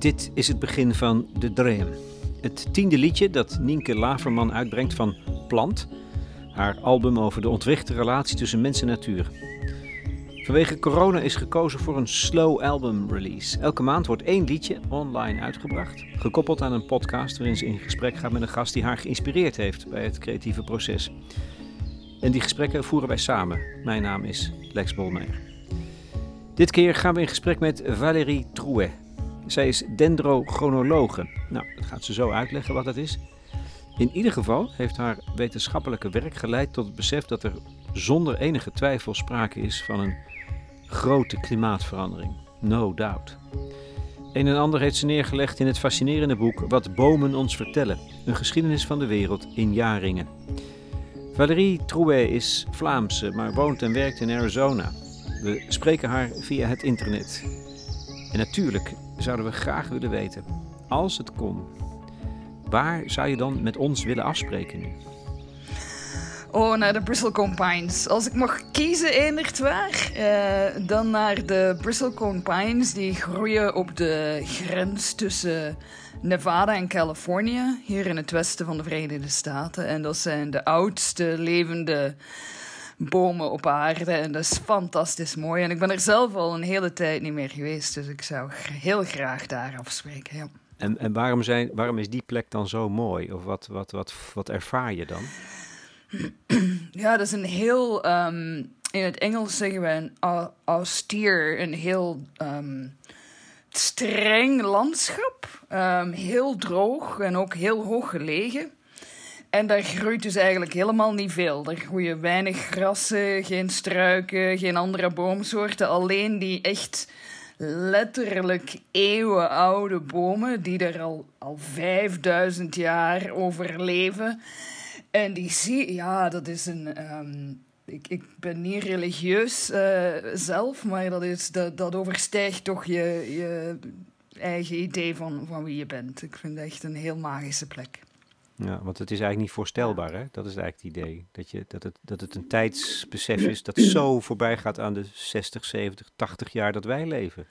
Dit is het begin van De Dream. Het tiende liedje dat Nienke Laverman uitbrengt van Plant. Haar album over de ontwichte relatie tussen mens en natuur. Vanwege corona is gekozen voor een slow album release. Elke maand wordt één liedje online uitgebracht, gekoppeld aan een podcast waarin ze in gesprek gaat met een gast die haar geïnspireerd heeft bij het creatieve proces. En die gesprekken voeren wij samen. Mijn naam is Lex Bolmeijer. Dit keer gaan we in gesprek met Valérie Trouet. Zij is dendrochronologe. Nou, dat gaat ze zo uitleggen wat dat is. In ieder geval heeft haar wetenschappelijke werk geleid tot het besef dat er zonder enige twijfel sprake is van een grote klimaatverandering. No doubt. Een en ander heeft ze neergelegd in het fascinerende boek Wat bomen ons vertellen: een geschiedenis van de wereld in jaarringen. Valérie Trouet is Vlaamse, maar woont en werkt in Arizona. We spreken haar via het internet. En natuurlijk zouden we graag willen weten, als het kon, waar zou je dan met ons willen afspreken nu? Oh, naar de Bristlecone Pines. Als ik mag kiezen, eendert waar, uh, dan naar de Bristlecone Pines. Die groeien op de grens tussen Nevada en Californië, hier in het westen van de Verenigde Staten. En dat zijn de oudste levende bomen op aarde. En dat is fantastisch mooi. En ik ben er zelf al een hele tijd niet meer geweest. Dus ik zou heel graag daar afspreken. Ja. En, en waarom, zijn, waarom is die plek dan zo mooi? Of wat, wat, wat, wat ervaar je dan? Ja, dat is een heel. Um, in het Engels zeggen we een austere, een heel um, streng landschap. Um, heel droog en ook heel hoog gelegen. En daar groeit dus eigenlijk helemaal niet veel. Er groeien weinig grassen, geen struiken, geen andere boomsoorten. Alleen die echt letterlijk eeuwenoude bomen die er al, al 5000 jaar overleven. En die zie ja, dat is een. Ehm, ik, ik ben niet religieus uh, zelf, maar dat, is, dat, dat overstijgt toch je, je eigen idee van, van wie je bent. Ik vind het echt een heel magische plek. Ja, want het is eigenlijk niet voorstelbaar, hè? Dat is eigenlijk het idee. Dat, je, dat, het, dat het een tijdsbesef is dat zo voorbij gaat aan de 60, 70, 80 jaar dat wij leven.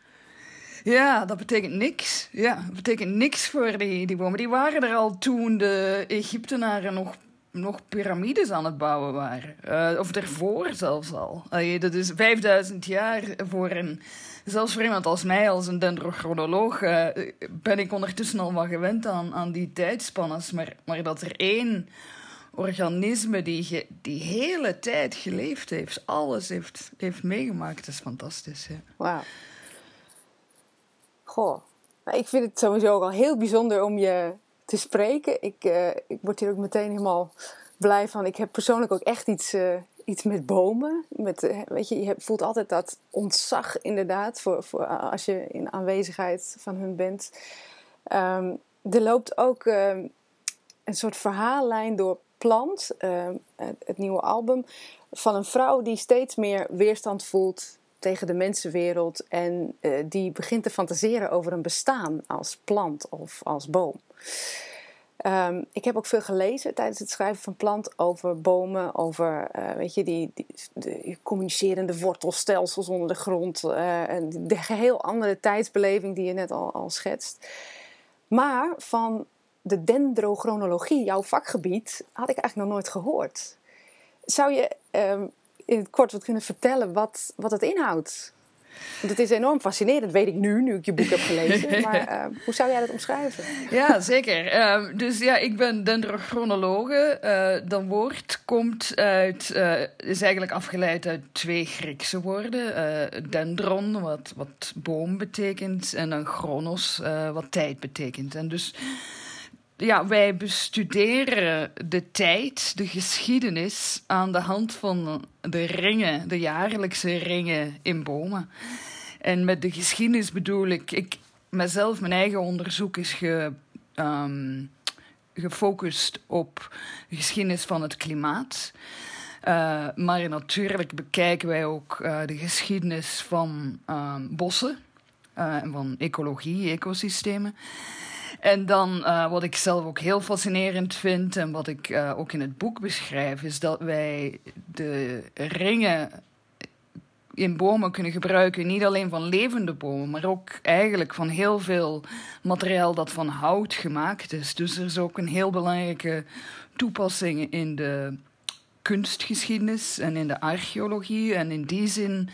Ja, dat betekent niks. Ja, dat betekent niks voor die, die bomen. Die waren er al toen de Egyptenaren nog, nog piramides aan het bouwen waren. Uh, of ervoor zelfs al. Uh, dat is 5000 jaar voor een zelfs voor iemand als mij, als een dendrochronoloog, uh, ben ik ondertussen al wel gewend aan, aan die tijdspannes. Maar, maar dat er één organisme die die hele tijd geleefd heeft, alles heeft, heeft meegemaakt, is fantastisch. Wauw. Goh, nou, ik vind het sowieso ook al heel bijzonder om je te spreken. Ik, uh, ik word hier ook meteen helemaal blij van. Ik heb persoonlijk ook echt iets, uh, iets met bomen. Met, eh, weet je, je voelt altijd dat ontzag inderdaad voor, voor als je in aanwezigheid van hun bent. Um, er loopt ook um, een soort verhaallijn door Plant, um, het, nieuwe album, van een vrouw die steeds meer weerstand voelt tegen de mensenwereld en uh, die begint te fantaseren over een bestaan als plant of als boom. Um, ik heb ook veel gelezen tijdens het schrijven van plant over bomen, over uh, weet je, die, die de communicerende wortelstelsels onder de grond. Uh, en de geheel andere tijdsbeleving die je net al, al schetst. Maar van de dendrochronologie, jouw vakgebied, had ik eigenlijk nog nooit gehoord. Zou je um, in het kort wat kunnen vertellen wat, wat het inhoudt? Het is enorm fascinerend, weet ik nu, nu ik je boek heb gelezen. Maar uh, hoe zou jij dat omschrijven? Ja, zeker. Uh, dus ja, ik ben dendrochronologe. Uh, dat woord komt uit, is eigenlijk afgeleid uit twee Griekse woorden. dendron, wat, wat boom betekent, en dan chronos, wat tijd betekent. En dus ja, wij bestuderen de tijd, de geschiedenis aan de hand van de ringen, de jaarlijkse ringen in bomen. En met de geschiedenis bedoel ik, ik mezelf, mijn eigen onderzoek is ge, um, gefocust op de geschiedenis van het klimaat. Uh, maar natuurlijk bekijken wij ook uh, de geschiedenis van uh, bossen en van ecologie, ecosystemen. En dan uh, wat ik zelf ook heel fascinerend vind en wat ik uh, ook in het boek beschrijf, is dat wij de ringen in bomen kunnen gebruiken. Niet alleen van levende bomen, maar ook eigenlijk van heel veel materiaal dat van hout gemaakt is. Dus er is ook een heel belangrijke toepassing in de kunstgeschiedenis en in de archeologie. En in die zin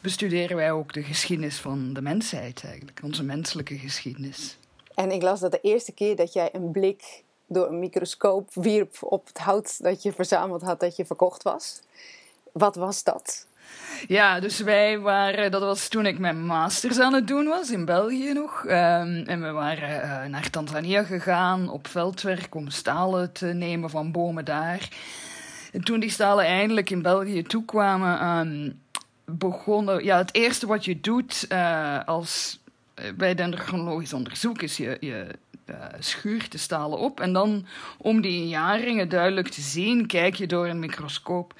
bestuderen wij ook de geschiedenis van de mensheid eigenlijk, onze menselijke geschiedenis. En ik las dat de eerste keer dat jij een blik door een microscoop wierp op het hout dat je verzameld had, dat je verkocht was. Wat was dat? Ja, dus wij waren, dat was toen ik mijn masters aan het doen was in België nog. Ehm, en we waren uh, naar Tanzania gegaan op veldwerk om stalen te nemen van bomen daar. En toen die stalen eindelijk in België toekwamen, um, begonnen. Ja, het eerste wat je doet uh, als eh, bij dendrochronologisch onderzoek is je, je uh, schuurt de stalen op. En dan, om die jaringen duidelijk te zien, kijk je door een microscoop.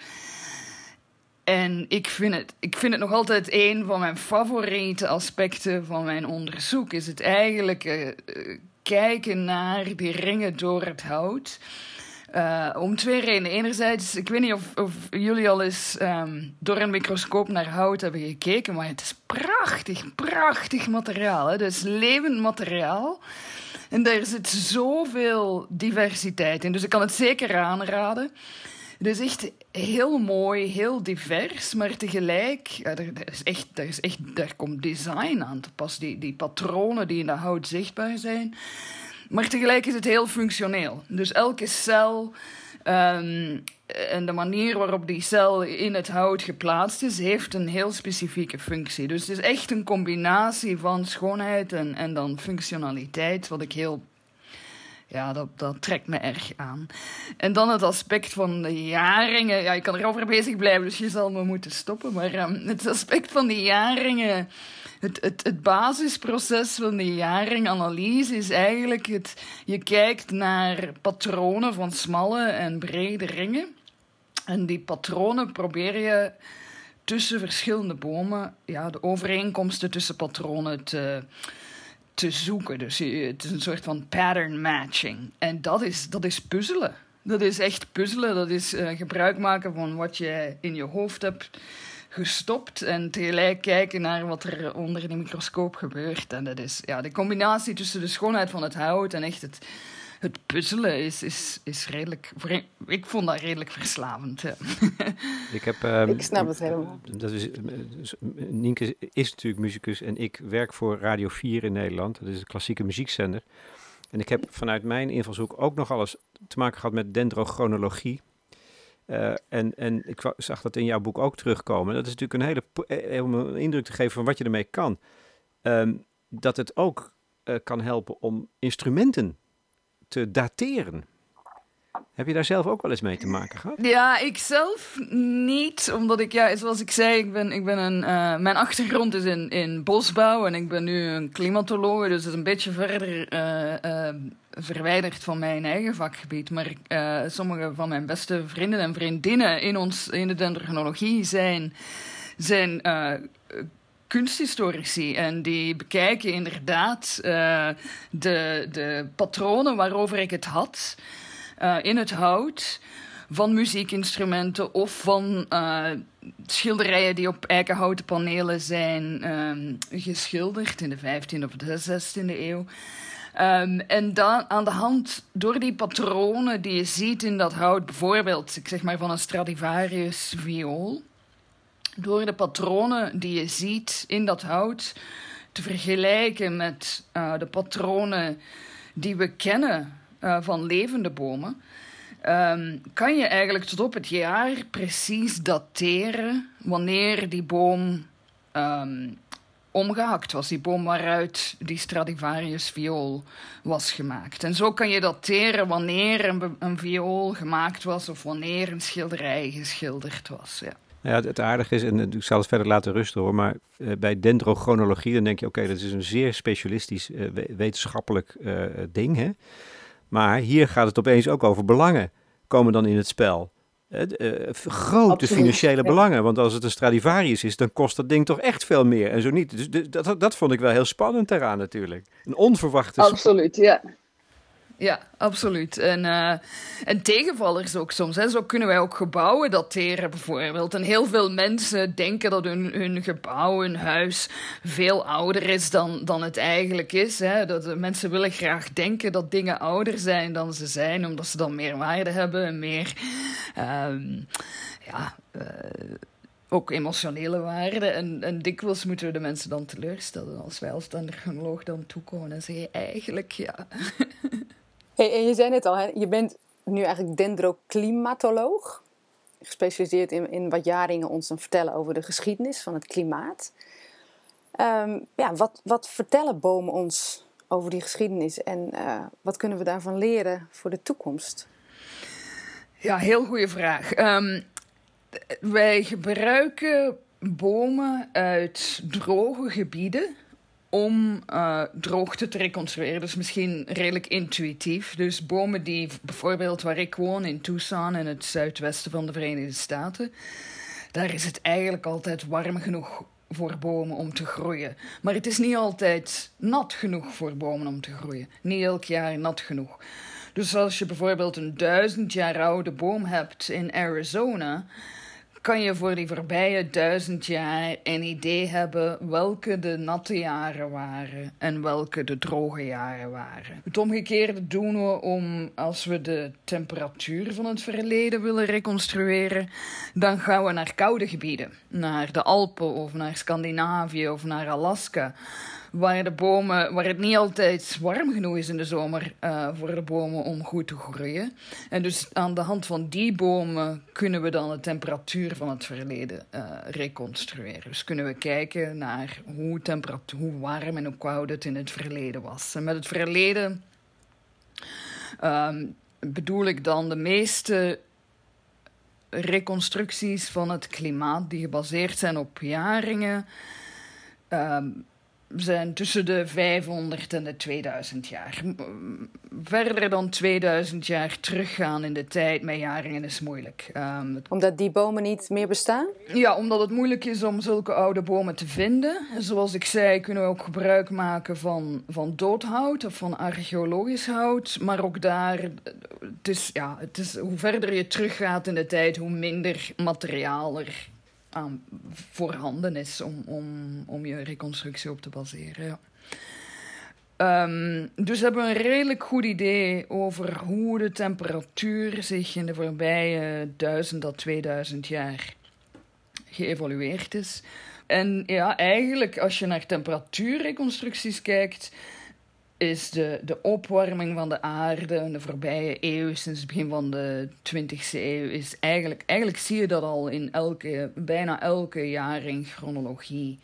En ik vind, het, ik vind het nog altijd een van mijn favoriete aspecten van mijn onderzoek. Is het eigenlijk uh, kijken naar die ringen door het hout. Uh, om twee redenen. Enerzijds, ik weet niet of, of jullie al eens um, door een microscoop naar hout hebben gekeken, maar het is prachtig, prachtig materiaal. Hè? Is levend materiaal. En daar zit zoveel diversiteit in. Dus ik kan het zeker aanraden. Het is echt heel mooi, heel divers, maar tegelijk, ja, er, is echt, is echt, daar komt design aan te pas. Die, die patronen die in de hout zichtbaar zijn. Maar tegelijk is het heel functioneel. Dus elke cel um, en de manier waarop die cel in het hout geplaatst is, heeft een heel specifieke functie. Dus het is echt een combinatie van schoonheid en, en dan functionaliteit, wat ik heel ja, dat, dat trekt me erg aan. En dan het aspect van de jaringen. Ja, ik kan erover bezig blijven, dus je zal me moeten stoppen. Maar um, het aspect van die jaringen. Het, het, het basisproces van de jaringanalyse is eigenlijk het... Je kijkt naar patronen van smalle en brede ringen. En die patronen probeer je tussen verschillende bomen... Ja, de overeenkomsten tussen patronen te te zoeken. Dus het is een soort van pattern matching. En dat is, dat is puzzelen. Dat is echt puzzelen. Dat is uh, gebruik maken van wat je in je hoofd hebt gestopt en tegelijk kijken naar wat er onder de microscoop gebeurt. En dat is ja, de combinatie tussen de schoonheid van het hout en echt het, het puzzelen is, is, is redelijk. Ik vond dat redelijk verslavend. Ik, heb, um, ik snap het helemaal. Dat is, dus, Nienke is natuurlijk muzikus en ik werk voor Radio 4 in Nederland. Dat is een klassieke muziekzender. En ik heb vanuit mijn invalshoek ook nog alles te maken gehad met dendrochronologie. Uh, en, en ik zag dat in jouw boek ook terugkomen. Dat is natuurlijk een hele eh, om een indruk te geven van wat je ermee kan. Um, dat het ook uh, kan helpen om instrumenten te dateren. Heb je daar zelf ook wel eens mee te maken gehad? Ja, ik zelf niet. Omdat ik, ja, zoals ik zei, ik ben, ik ben een, uh, mijn achtergrond is in, in bosbouw en ik ben nu een klimatoloog. Dus dat is een beetje verder uh, uh, verwijderd van mijn eigen vakgebied. Maar sommige van mijn beste vrienden en vriendinnen in, ons, in de dendrochronologie zijn, zijn kunsthistorici en die bekijken inderdaad uh, de, de patronen waarover ik het had uh, in het hout van muziekinstrumenten of van uh, schilderijen die op eikenhouten panelen zijn um, geschilderd in de 15e of de 16e eeuw. Um, en dan aan de hand, door die patronen die je ziet in dat hout, bijvoorbeeld, ik zeg maar van een Stradivarius viool, door de patronen die je ziet in dat hout te vergelijken met uh, de patronen die we kennen uh, van levende bomen, um, kan je eigenlijk tot op het jaar precies dateren wanneer die boom um, omgehakt was, die boom waaruit die Stradivarius viool was gemaakt. En zo kan je dateren wanneer een, een viool gemaakt was of wanneer een schilderij geschilderd was. Ja. Ja, het, aardige is, en ik zal het verder laten rusten hoor, maar uh, bij dendrochronologie dan denk je, oké, dat is een zeer specialistisch uh, wetenschappelijk uh, ding. Hè? Maar hier gaat het opeens ook over belangen, komen dan in het spel. grote Absoluut. financiële belangen, want als het een Stradivarius is, dan kost dat ding toch echt veel meer en zo niet. Dus dat, dat vond ik wel heel spannend eraan natuurlijk. Een onverwachte... Absoluut, ja. Ja, absoluut. En, uh, en tegenvallers ook soms. Hè. Zo kunnen wij ook gebouwen dateren, bijvoorbeeld. En heel veel mensen denken dat hun, hun gebouw, hun huis, veel ouder is dan, dan het eigenlijk is. Hè. Dat mensen willen graag denken dat dingen ouder zijn dan ze zijn, omdat ze dan meer waarde hebben en meer. Um, ja. Uh, ook emotionele waarde. En, en dikwijls moeten we de mensen dan teleurstellen als wij als dendroloog dan toekomen en zeggen eigenlijk ja. En je zei net al, hè, je bent nu eigenlijk dendroclimatoloog. Gespecialiseerd in, in wat Jaringen ons dan vertellen over de geschiedenis van het klimaat. Um, ja, wat, wat vertellen bomen ons over die geschiedenis en uh, wat kunnen we daarvan leren voor de toekomst? Ja, heel goede vraag. Um, wij gebruiken bomen uit droge gebieden om uh, droogte te reconstrueren. Dus misschien redelijk intuïtief. Dus bomen die bijvoorbeeld waar ik woon in Tucson in het zuidwesten van de Verenigde Staten, daar is het eigenlijk altijd warm genoeg voor bomen om te groeien. Maar het is niet altijd nat genoeg voor bomen om te groeien. Niet elk jaar nat genoeg. Dus als je bijvoorbeeld een duizend jaar oude boom hebt in Arizona, kan je voor die voorbije duizend jaar een idee hebben welke de natte jaren waren en welke de droge jaren waren. Het omgekeerde doen we om, als we de temperatuur van het verleden willen reconstrueren, dan gaan we naar koude gebieden, naar de Alpen of naar Scandinavië of naar Alaska waar de bomen, waar het niet altijd warm genoeg is in de zomer uh, voor de bomen om goed te groeien. En dus aan de hand van die bomen kunnen we dan de temperatuur van het verleden uh, reconstrueren. Dus kunnen we kijken naar hoe, temperatuur, hoe warm en hoe koud het in het verleden was. Met het verleden um, bedoel ik dan de meeste reconstructies van het klimaat die gebaseerd zijn op jaringen. Um, zijn tussen de 500 en de 2000 jaar. Verder dan 2000 jaar teruggaan in de tijd met jaringen is moeilijk. Um, omdat die bomen niet meer bestaan? Ja, omdat het moeilijk is om zulke oude bomen te vinden. Zoals ik zei, kunnen we ook gebruik maken van, van doodhout of van archeologisch hout. Maar ook daar, het is, ja, het is, hoe verder je teruggaat in de tijd, hoe minder materiaal er voorhanden is om, om, om je reconstructie op te baseren. Ja. Um, dus hebben we een redelijk goed idee over hoe de temperatuur zich in de voorbije 1000 tot 2000 jaar geëvolueerd is. En ja, eigenlijk als je naar temperatuurreconstructies kijkt, is de, de opwarming van de aarde in de voorbije eeuw, sinds het begin van de 20e eeuw, is eigenlijk, eigenlijk zie je dat al in elke, bijna elke jaar in chronologie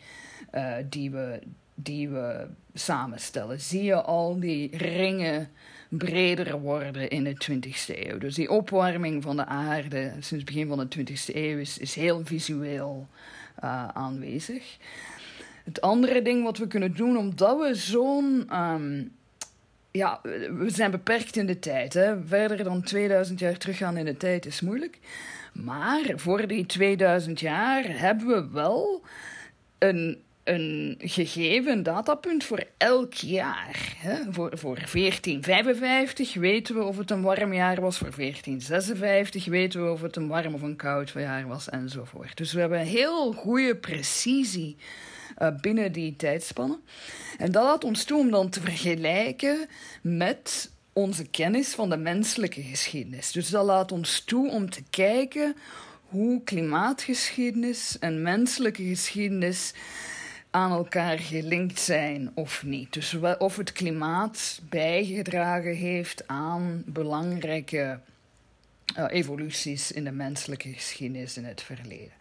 uh, die, we, die we samenstellen. Zie je al die ringen breder worden in de 20e eeuw. Dus die opwarming van de aarde sinds het begin van de 20e eeuw is, is heel visueel uh, aanwezig. Het andere ding wat we kunnen doen, omdat we zo'n. Um, ja, we zijn beperkt in de tijd. Hè. Verder dan 2000 jaar teruggaan in de tijd is moeilijk. Maar voor die 2000 jaar hebben we wel een, een gegeven datapunt voor elk jaar. Hè. Voor, voor 1455 weten we of het een warm jaar was. Voor 1456 weten we of het een warm of een koud jaar was, enzovoort. Dus we hebben een heel goede precisie binnen die tijdspannen. En dat laat ons toe om dan te vergelijken met onze kennis van de menselijke geschiedenis. Dus dat laat ons toe om te kijken hoe klimaatgeschiedenis en menselijke geschiedenis aan elkaar gelinkt zijn of niet. Dus of het klimaat bijgedragen heeft aan belangrijke uh, evoluties in de menselijke geschiedenis in het verleden.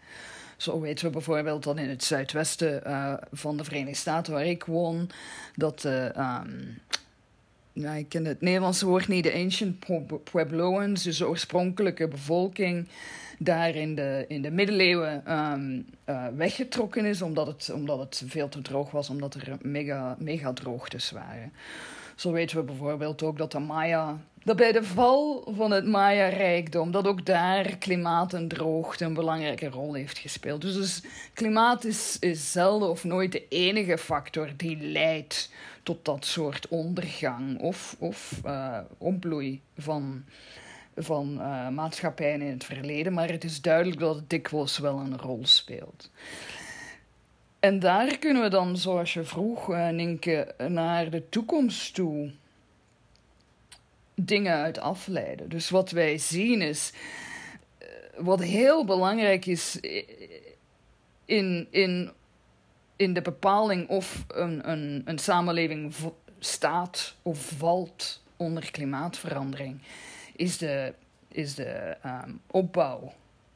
Zo weten we bijvoorbeeld dat in het zuidwesten uh, van de Verenigde Staten, waar ik woon, dat ja, ik ken het Nederlandse woord niet, de ancient Puebloans, dus de oorspronkelijke bevolking, daar in de, in de middeleeuwen um, uh, weggetrokken is, omdat het, omdat het veel te droog was, omdat er mega, mega droogtes waren. Zo weten we bijvoorbeeld ook dat de Maya dat bij de val van het Maya-rijkdom, dat ook daar klimaat en droogte een belangrijke rol heeft gespeeld. Dus, dus klimaat is, is zelden of nooit de enige factor die leidt tot dat soort ondergang of, of opbloei van, van uh, maatschappijen in het verleden. Maar het is duidelijk dat het dikwijls wel een rol speelt. En daar kunnen we dan, zoals je vroeg, uh, Ninke, naar de toekomst toe dingen uit afleiden. Dus wat wij zien is, eh, wat heel belangrijk is in, in, in de bepaling of een, een, een samenleving staat of valt onder klimaatverandering, is de, is de um, opbouw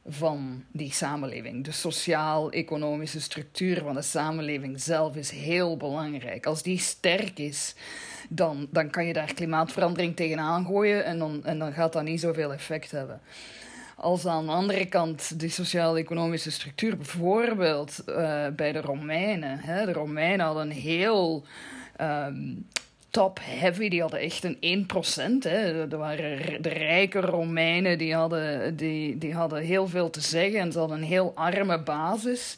van die samenleving. De sociaal-economische structuur van de samenleving zelf is heel belangrijk. Als die sterk is, dan, dan kan je daar klimaatverandering tegenaan gooien en dan, en dan gaat dat niet zoveel effect hebben. Als aan de andere kant de sociaal-economische structuur, bijvoorbeeld uh, bij de Romeinen. Hè, de Romeinen hadden een heel um, top-heavy. Die hadden echt een 1%. Hè. Er waren de rijke Romeinen, die hadden, die, die hadden heel veel te zeggen en ze hadden een heel arme basis.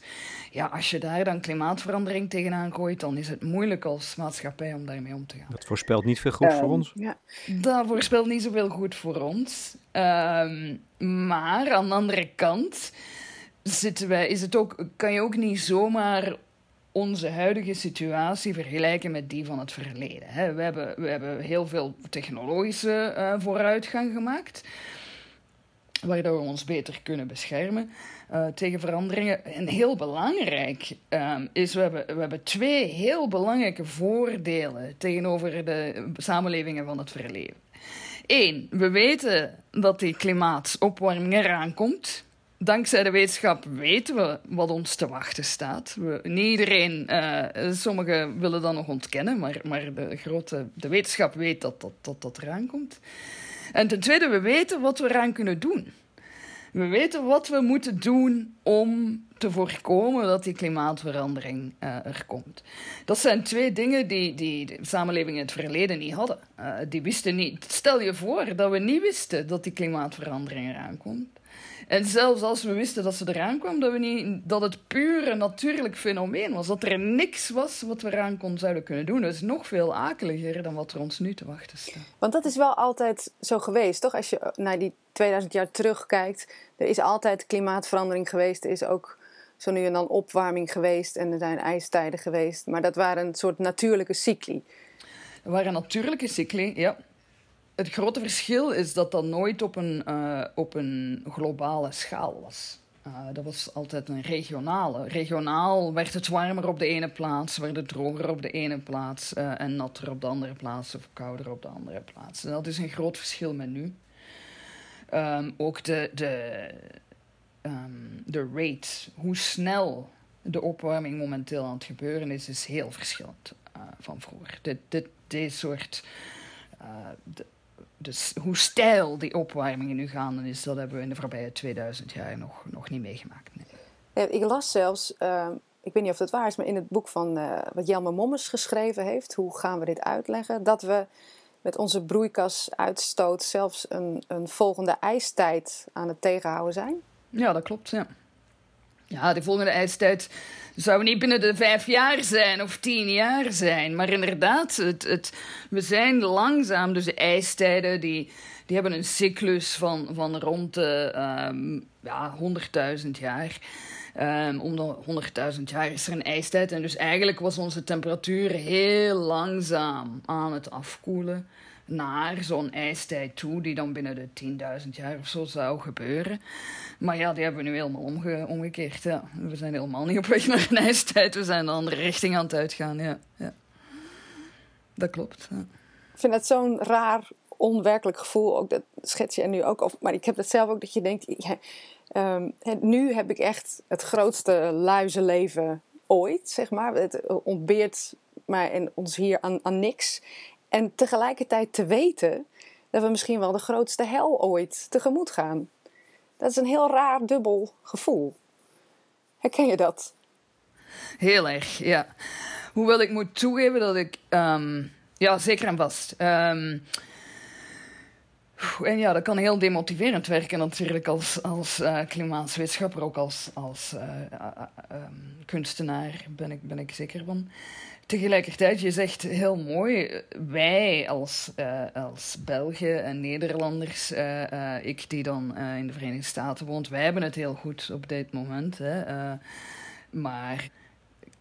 Ja, als je daar dan klimaatverandering tegenaan gooit, dan is het moeilijk als maatschappij om daarmee om te gaan. Dat voorspelt niet veel goed voor ehm, ons. Ja. Dat voorspelt niet zoveel goed voor ons. Um, maar aan de andere kant zitten wij, is het ook, kan je ook niet zomaar onze huidige situatie vergelijken met die van het verleden. We, hebben, we hebben heel veel technologische uh, vooruitgang gemaakt, waardoor we ons beter kunnen beschermen uh, tegen veranderingen. En heel belangrijk um, is, we hebben, we hebben twee heel belangrijke voordelen tegenover de samenlevingen van het verleden. Eén, we weten dat die klimaatopwarming eraan komt dankzij de wetenschap weten we wat ons te wachten staat. We, niet iedereen, uh, sommigen willen dat nog ontkennen, maar, maar de, grote, de wetenschap weet dat dat, dat dat eraan komt. En ten tweede, we weten wat we eraan kunnen doen. We weten wat we moeten doen om te voorkomen dat die klimaatverandering uh, er komt. Dat zijn twee dingen die, die de samenleving in het verleden niet hadden. Uh, die wisten niet. Stel je voor dat we niet wisten dat die klimaatverandering eraan komt. En zelfs als we wisten dat ze eraan kwam, dat, we niet, dat het puur een natuurlijk fenomeen was. Dat er niks was wat we eraan kon, zouden kunnen doen. Dat is nog veel akeliger dan wat er ons nu te wachten staat. Want dat is wel altijd zo geweest, toch? Als je naar die 2000 jaar terugkijkt. Er is altijd klimaatverandering geweest. Er is ook zo nu en dan opwarming geweest. En er zijn ijstijden geweest. Maar dat waren een soort natuurlijke cycli. Er waren natuurlijke cycli, ja het grote verschil is dat dat nooit op een, uh, op een globale schaal was. Uh, dat was altijd een regionale. Regionaal werd het warmer op de ene plaats, werd het droger op de ene plaats uh, en natter op de andere plaats of kouder op de andere plaats. En dat is een groot verschil met nu. Um, ook de, de, um, de rate, hoe snel de opwarming momenteel aan het gebeuren is, is heel verschillend van vroeger. Dit, dit, deze soort. De, dus hoe stijl die opwarmingen nu gaan is, dat hebben we in de voorbije 2000 jaar nog, nog niet meegemaakt. Nee. ik las zelfs, uh, ik weet niet of dat waar is, maar in het boek van uh, wat Jelme Mommers geschreven heeft, hoe gaan we dit uitleggen, dat we met onze broeikasuitstoot zelfs een, een volgende ijstijd aan het tegenhouden zijn. Ja, dat klopt. Ja. Ja, de volgende ijstijd zou niet binnen de vijf jaar zijn of tien jaar zijn. Maar inderdaad, het, het, we zijn langzaam. Dus de ijstijden die, die hebben een cyclus van, van rond de um, ja, 100.000 jaar. Um, om de 100.000 jaar is er een ijstijd. En dus eigenlijk was onze temperatuur heel langzaam aan het afkoelen naar zo'n ijstijd toe, die dan binnen de 10.000 jaar of zo zou gebeuren. Maar ja, die hebben we nu helemaal omge omgekeerd. Ja. We zijn helemaal niet op weg naar een ijstijd, we zijn de andere richting aan het uitgaan. Ja, ja. Dat klopt. Ik vind het zo'n raar, onwerkelijk gevoel. Ook dat schets je nu ook over. Maar ik heb het zelf ook dat je denkt. Ja, um, nu heb ik echt het grootste luizenleven ooit, zeg maar. Het ontbeert mij en ons hier aan, aan niks. En tegelijkertijd te weten dat we misschien wel de grootste hel ooit tegemoet gaan. Dat is een heel raar dubbel gevoel. Herken je dat? Heel erg, ja. Hoewel ik moet toegeven dat ik. Um, ja, zeker en vast. Ehm, en ja, dat kan heel demotiverend werken natuurlijk als, als uh, klimaatwetenschapper, ook als, als uh, uh, kunstenaar ben ik, ben ik zeker van. Tegelijkertijd, je zegt heel mooi, wij als, als Belgen en Nederlanders, ik die dan in de Verenigde Staten woont, wij hebben het heel goed op dit moment. Hè, maar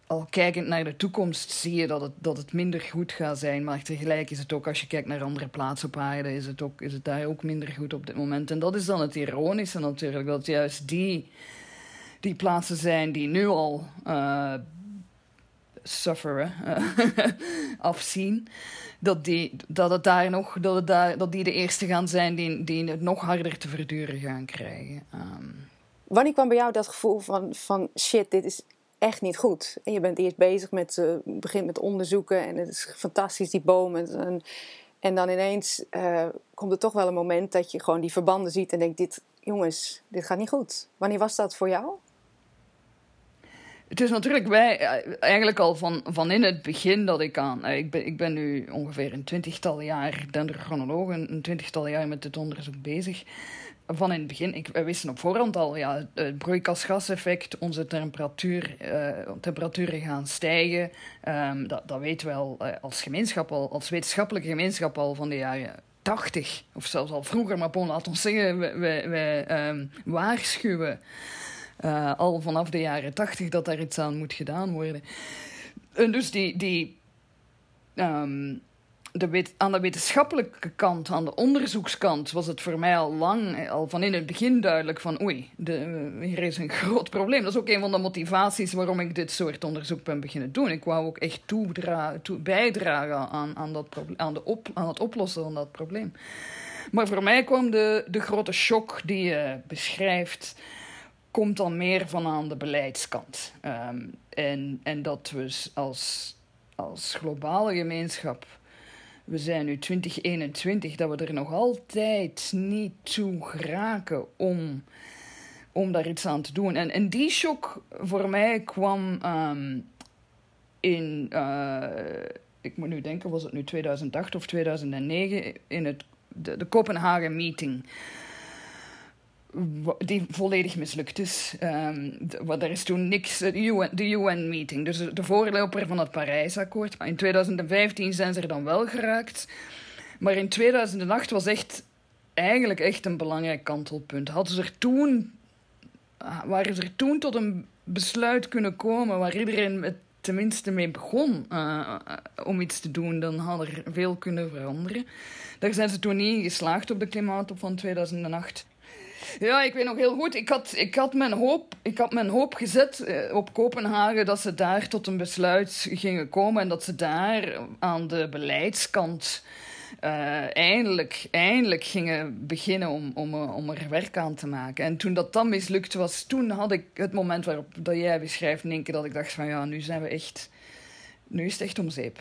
al kijkend naar de toekomst zie je dat het, dat het minder goed gaat zijn. Maar tegelijk is het ook, als je kijkt naar andere plaatsen op aarde, is het, ook, is het daar ook minder goed op dit moment. En dat is dan het ironische natuurlijk, dat juist die, die plaatsen zijn die nu al sufferen, afzien. Dat, die, dat, het daar nog, dat, het daar, dat die de eerste gaan zijn die, die het nog harder te verduren gaan krijgen. Um. Wanneer kwam bij jou dat gevoel van, van shit, dit is echt niet goed. En je bent eerst bezig met, uh, begint met onderzoeken en het is fantastisch, die bomen. En, en dan ineens uh, komt er toch wel een moment dat je gewoon die verbanden ziet en denkt, dit, jongens, dit gaat niet goed. Wanneer was dat voor jou? Het is natuurlijk wij, eh, eigenlijk al van, van in het begin dat ik aan. Ik ben, ik ben nu ongeveer een twintigtal jaar dendrochronoloog, een twintigtal jaar met dit onderzoek bezig van in het begin, ik, we wisten op voorhand al, ja, het broeikasgaseffect, onze temperatuur, uh, temperaturen gaan stijgen. Um, dat, dat weten we al als gemeenschap, al, als wetenschappelijke gemeenschap al van de jaren 80, of zelfs al vroeger, maar bon, laat ons zeggen, we, we, um, waarschuwen uh, al vanaf de jaren 80 dat daar iets aan moet gedaan worden. En dus die, die um, de aan de wetenschappelijke kant, aan de onderzoekskant, was het voor mij al lang, al van in het begin duidelijk van oei, de, hier is een groot probleem. Dat is ook een van de motivaties waarom ik dit soort onderzoek ben beginnen doen. Ik wou ook echt toe, bijdragen aan, aan, dat aan, de op, aan het oplossen van dat probleem. Maar voor mij kwam de, de grote shock die je beschrijft, komt dan meer van aan de beleidskant. Um, en, en dat we als, als globale gemeenschap we zijn nu 2021, dat we er nog altijd niet toe geraken om, om daar iets aan te doen. En, en die shock voor mij kwam um, in, uh, ik moet nu denken, was het nu 2008 of 2009, in het, de, de Kopenhagen meeting die volledig mislukt is. Um, er is toen niks, de UN-meeting, dus de voorloper van het Parijsakkoord. In 2015 zijn ze er dan wel geraakt. Maar in 2008 was echt, eigenlijk echt een belangrijk kantelpunt. Hadden ze er toen, ah, waren ze er toen tot een besluit kunnen komen waar iedereen tenminste mee begon uh, om iets te doen, dan had er veel kunnen veranderen. Daar zijn ze toen niet geslaagd op de klimaatop van 2008. Ja, ik weet nog heel goed. Ik had, ik had, mijn, hoop, ik had mijn hoop gezet eh, op Kopenhagen dat ze daar tot een besluit gingen komen en dat ze daar aan de beleidskant uh, eindelijk, eindelijk gingen beginnen om, om, eh, om er werk aan te maken. En toen dat dan mislukt was, toen had ik het moment waarop dat jij beschrijft, Nienke, dat ik dacht van ja, nu zijn we echt, nu is het echt om zeep.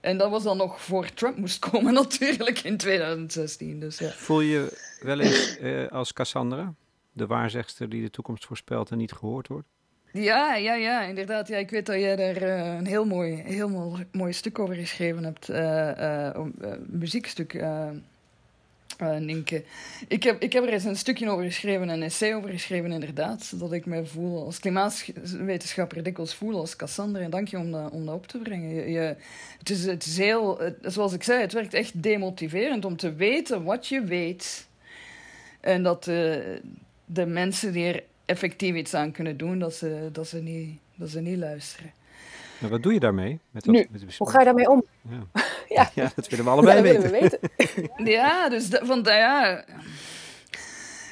En dat was dan nog voor Trump moest komen natuurlijk in 2016. Dus ja. Voel je wel eens uh, als Cassandra, de waarzegster die de toekomst voorspelt en niet gehoord wordt? Ja, ja, ja, inderdaad. Ja, ik weet dat jij daar uh, een heel mooi, heel mooi, mooi stuk over geschreven hebt. Uh, muziekstuk uh, Nienke. Ik heb, ik heb er eens een stukje over geschreven, een essay over geschreven, inderdaad. Dat ik me voel als klimaatwetenschapper dikwijls voel als Cassandra. En dank je om dat, om dat op te brengen. Je, je, het, is, het is heel, zoals ik zei, het werkt echt demotiverend om te weten wat je weet. En dat de, de mensen die er effectief iets aan kunnen doen, dat ze, dat ze, niet, dat ze niet luisteren. Maar wat doe je daarmee? Met dat, nu, met hoe ga je daarmee om? Ja. ja. ja. dat willen we allebei weten. We weten. ja, dus dat, van, ja,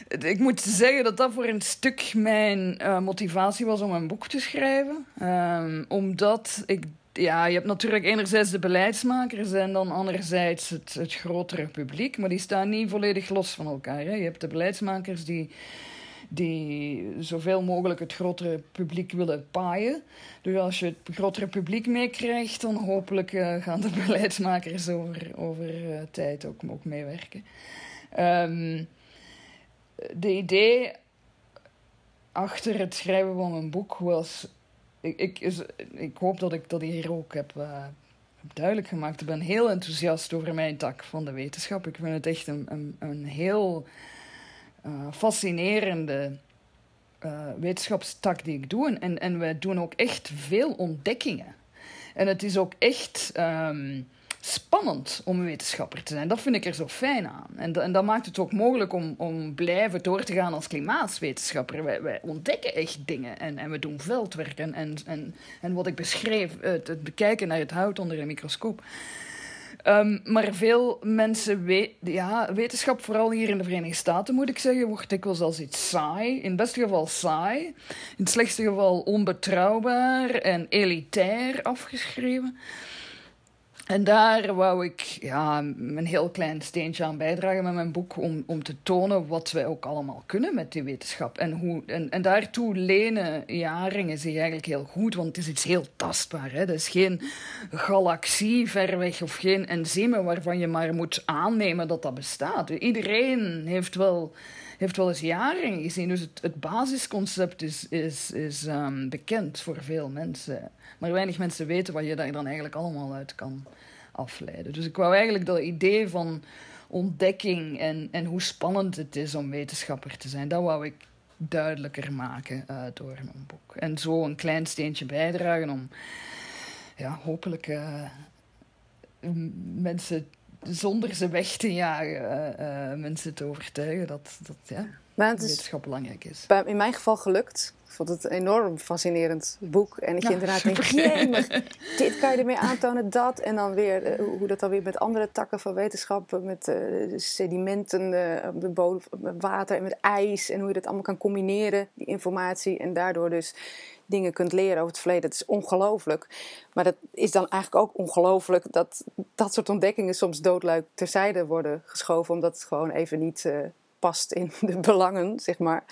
ik moet zeggen dat dat voor een stuk mijn uh, motivatie was om een boek te schrijven. Um, omdat ik, ja, je hebt natuurlijk enerzijds de beleidsmakers en dan anderzijds het, het grotere publiek, maar die staan niet volledig los van elkaar. Hè. Je hebt de beleidsmakers die die zoveel mogelijk het grotere publiek willen paaien. Dus als je het grotere publiek meekrijgt, dan hopelijk uh, gaan de beleidsmakers over, over uh, tijd ook, ook meewerken. Um, de idee achter het schrijven van mijn boek was. Ik, ik, ik hoop dat ik dat hier ook heb uh, duidelijk gemaakt. Ik ben heel enthousiast over mijn tak van de wetenschap. Ik vind het echt een, een, een heel uh, fascinerende uh, wetenschapstak die ik doe. En, en we doen ook echt veel ontdekkingen. En het is ook echt um, spannend om wetenschapper te zijn. Dat vind ik er zo fijn aan. En, en dat maakt het ook mogelijk om, om blijven door te gaan als klimaatwetenschapper. Wij, wij ontdekken echt dingen en, en we doen veldwerk. En, en, en, en wat ik beschreef, het, het bekijken naar het hout onder een microscoop. Um, maar veel mensen weten, ja, wetenschap, vooral hier in de Verenigde Staten moet ik zeggen, wordt dikwijls als iets saai. In het beste geval saai, in het slechtste geval onbetrouwbaar en elitair afgeschreven. En daar wou ik ja, een heel klein steentje aan bijdragen met mijn boek. Om, om te tonen wat wij ook allemaal kunnen met die wetenschap. En, hoe, en, en daartoe lenen jaringen zich eigenlijk heel goed. Want het is iets heel tastbaar. Hè? Het is geen galaxie ver weg of geen enzym waarvan je maar moet aannemen dat dat bestaat. Iedereen heeft wel heeft wel eens jaren gezien. Dus het, het basisconcept is, is, is um, bekend voor veel mensen. Maar weinig mensen weten wat je daar dan eigenlijk allemaal uit kan afleiden. Dus ik wou eigenlijk dat idee van ontdekking en, en hoe spannend het is om wetenschapper te zijn, dat wou ik duidelijker maken door mijn boek. En zo een klein steentje bijdragen om ja, hopelijk uh, mensen zonder ze weg te jagen, uh, mensen te overtuigen dat, dat ja, wetenschap belangrijk is. In mijn geval gelukt. Ik vond het een enorm fascinerend boek. En dat je inderdaad denkt, dit kan je ermee aantonen, dat. En dan weer uh, hoe dat dan weer met andere takken van wetenschap, met uh, sedimenten, uh, de bodem, met water en met ijs. En hoe je dat allemaal kan combineren, die informatie. En daardoor dus dingen kunt leren over het verleden. Dat is ongelooflijk. Maar dat is dan eigenlijk ook ongelooflijk dat dat soort ontdekkingen soms doodluik terzijde worden geschoven, omdat het gewoon even niet uh, past in de belangen, zeg maar.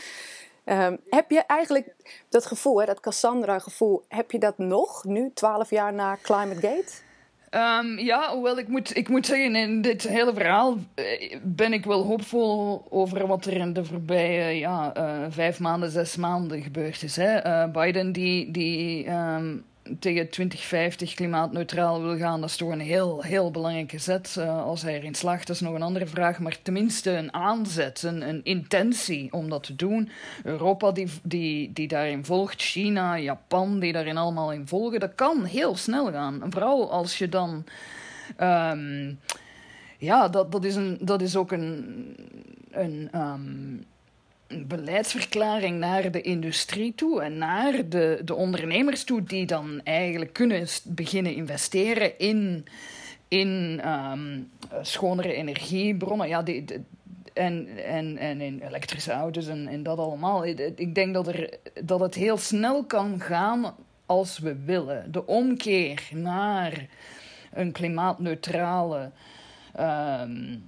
Um, heb je eigenlijk dat gevoel, dat Cassandra-gevoel, heb je dat nog nu, twaalf jaar na Climate Gate? Um, ja, hoewel ik moet, ik moet zeggen, in dit hele verhaal eh, ben ik wel hoopvol over wat er in de voorbije ja, uh, vijf maanden, zes maanden gebeurd is. Hè. Uh, Biden die, die um, tegen 2050 klimaatneutraal wil gaan, dat is toch een heel, heel belangrijke zet. Uh, als hij erin slaagt, dat is nog een andere vraag. Maar tenminste een aanzet, een, een intentie om dat te doen. Europa die, die, die daarin volgt, China, Japan die daarin allemaal in volgen. Dat kan heel snel gaan. vooral als je dan... Um, ja, dat, dat, is een, dat is ook een... een um, beleidsverklaring naar de industrie toe en naar de, de ondernemers toe, die dan eigenlijk kunnen beginnen investeren in, in um, schonere energiebronnen. Ja, die, en, en, en in elektrische auto's en, en dat allemaal. Ik denk dat, er, dat het heel snel kan gaan als we willen. De omkeer naar een klimaatneutrale. Um,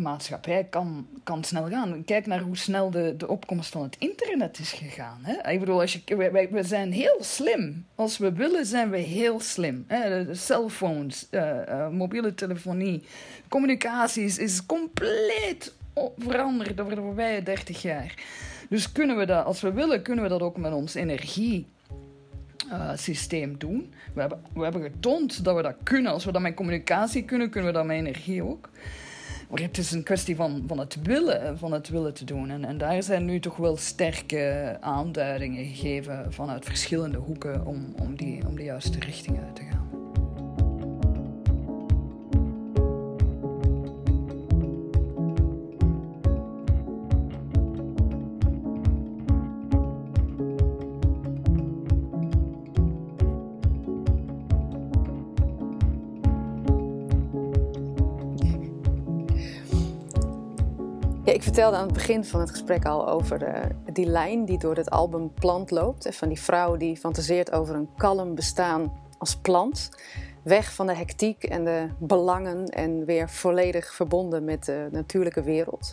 maatschappij kan, kan snel gaan. Kijk naar hoe snel de, de opkomst van het internet is gegaan. Hè? Ik bedoel, als je, wij, we zijn heel slim. Als we willen, zijn we heel slim. De, cellphones, uh, uh, mobiele telefonie, communicaties is compleet veranderd over de voorbije 30 jaar. Dus kunnen we dat, als we willen, kunnen we dat ook met ons energie. Uh, systeem doen. We hebben, we hebben getoond dat we dat kunnen. Als we dat met communicatie kunnen, kunnen we dat met energie ook. Maar het is een kwestie van, van het willen, van het willen te doen. En, en daar zijn nu toch wel sterke aanduidingen gegeven vanuit verschillende hoeken om, om, die, om de juiste richting uit te gaan. Vertelde aan het begin van het gesprek al over uh, die lijn die door het album Plant loopt. Van die vrouw die fantaseert over een kalm bestaan als plant. Weg van de hectiek en de belangen en weer volledig verbonden met de natuurlijke wereld.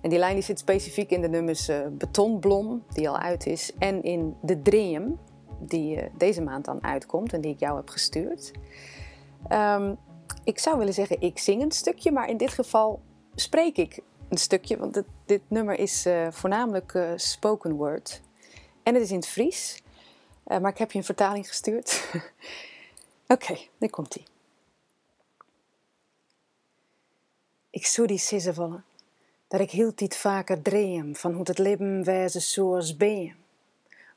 En die lijn die zit specifiek in de nummers uh, Betonblom, die al uit is, en in De Dream, die deze maand dan uitkomt en die ik jou heb gestuurd. Um, ik zou willen zeggen, ik zing een stukje, maar in dit geval spreek ik een stukje, want dit, nummer is uh, voornamelijk uh, spoken word. En het is in het Fries, uh, maar ik heb je een vertaling gestuurd. Oké, okay, daar komt ie. Ik zou die sissen vallen, dat ik hield dit vaker dream van hoe het leven wijze zoals ben.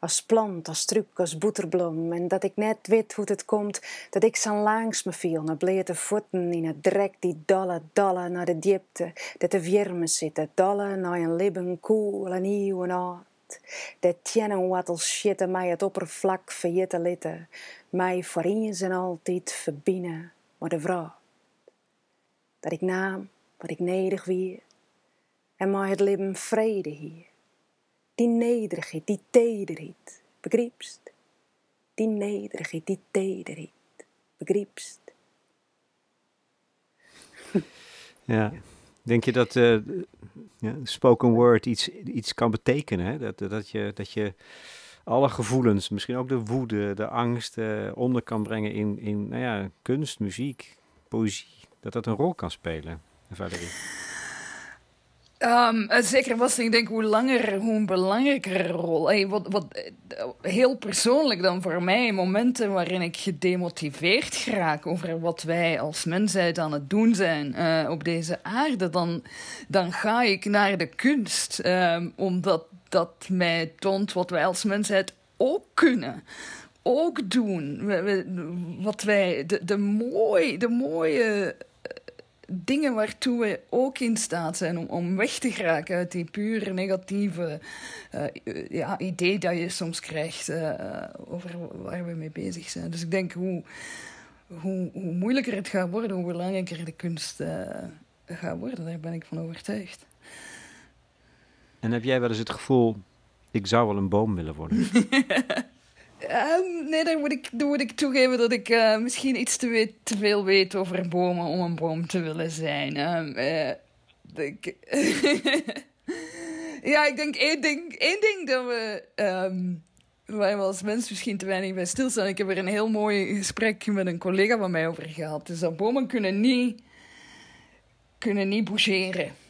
Als plant, als struik, als boeterblom. En dat ik net weet hoe het komt dat ik zo langs me viel, naar blete voeten in het drek die dolle, dolle naar de diepte, dat de wiermen zitten, dolle naar een libben koel en nieuw en oud. Dat tjennen wattel shitten mij het oppervlak verjitte litten, mij voor eens en altijd verbinnen, maar de vrouw. Dat ik naam wat ik nederig weer en maar het leven vrede hier. Die nederigheid, die tederheid, begrijpst? Die nederigheid, die tederheid, begrijpst? Ja. Denk je dat ja, spoken word iets, iets kan betekenen? Hè? Dat, dat, je, dat je alle gevoelens, misschien ook de woede, de angst, uh, onder kan brengen in, in nou ja, kunst, muziek, poëzie. Dat dat een rol kan spelen, Valerie? Um, zeker was ik denk hoe langer, hoe belangrijker rol. Wat, wat, eh, heel persoonlijk dan voor mij, momenten waarin ik gedemotiveerd raak over wat wij als mensheid aan het doen zijn uh, op deze aarde, dan, dan ga ik naar de kunst. Um, omdat dat mij toont wat wij als mensheid ook kunnen ook doen. Wat wij, de, de, mooi, de mooie dingen waartoe we ook in staat zijn om, om weg te geraken uit die pure negatieve uh, ja, idee dat je soms krijgt uh, over waar we mee bezig zijn. Dus ik denk hoe, hoe, hoe moeilijker het gaat worden, hoe belangrijker de kunst uh, gaat worden. Daar ben ik van overtuigd. En heb jij wel eens het gevoel, ik zou wel een boom willen worden? Um, nee, dan moet, ik, dan moet ik toegeven dat ik uh, misschien iets te, te, veel weet over bomen om een boom te willen zijn. Uh, ik, ja, ik denk één ding, één ding dat we, um, waar we als mens misschien te weinig bij stilstaan. Ik heb er een heel mooi gesprek met een collega van mij over gehad. Dus dat bomen kunnen niet, kunnen niet bougeren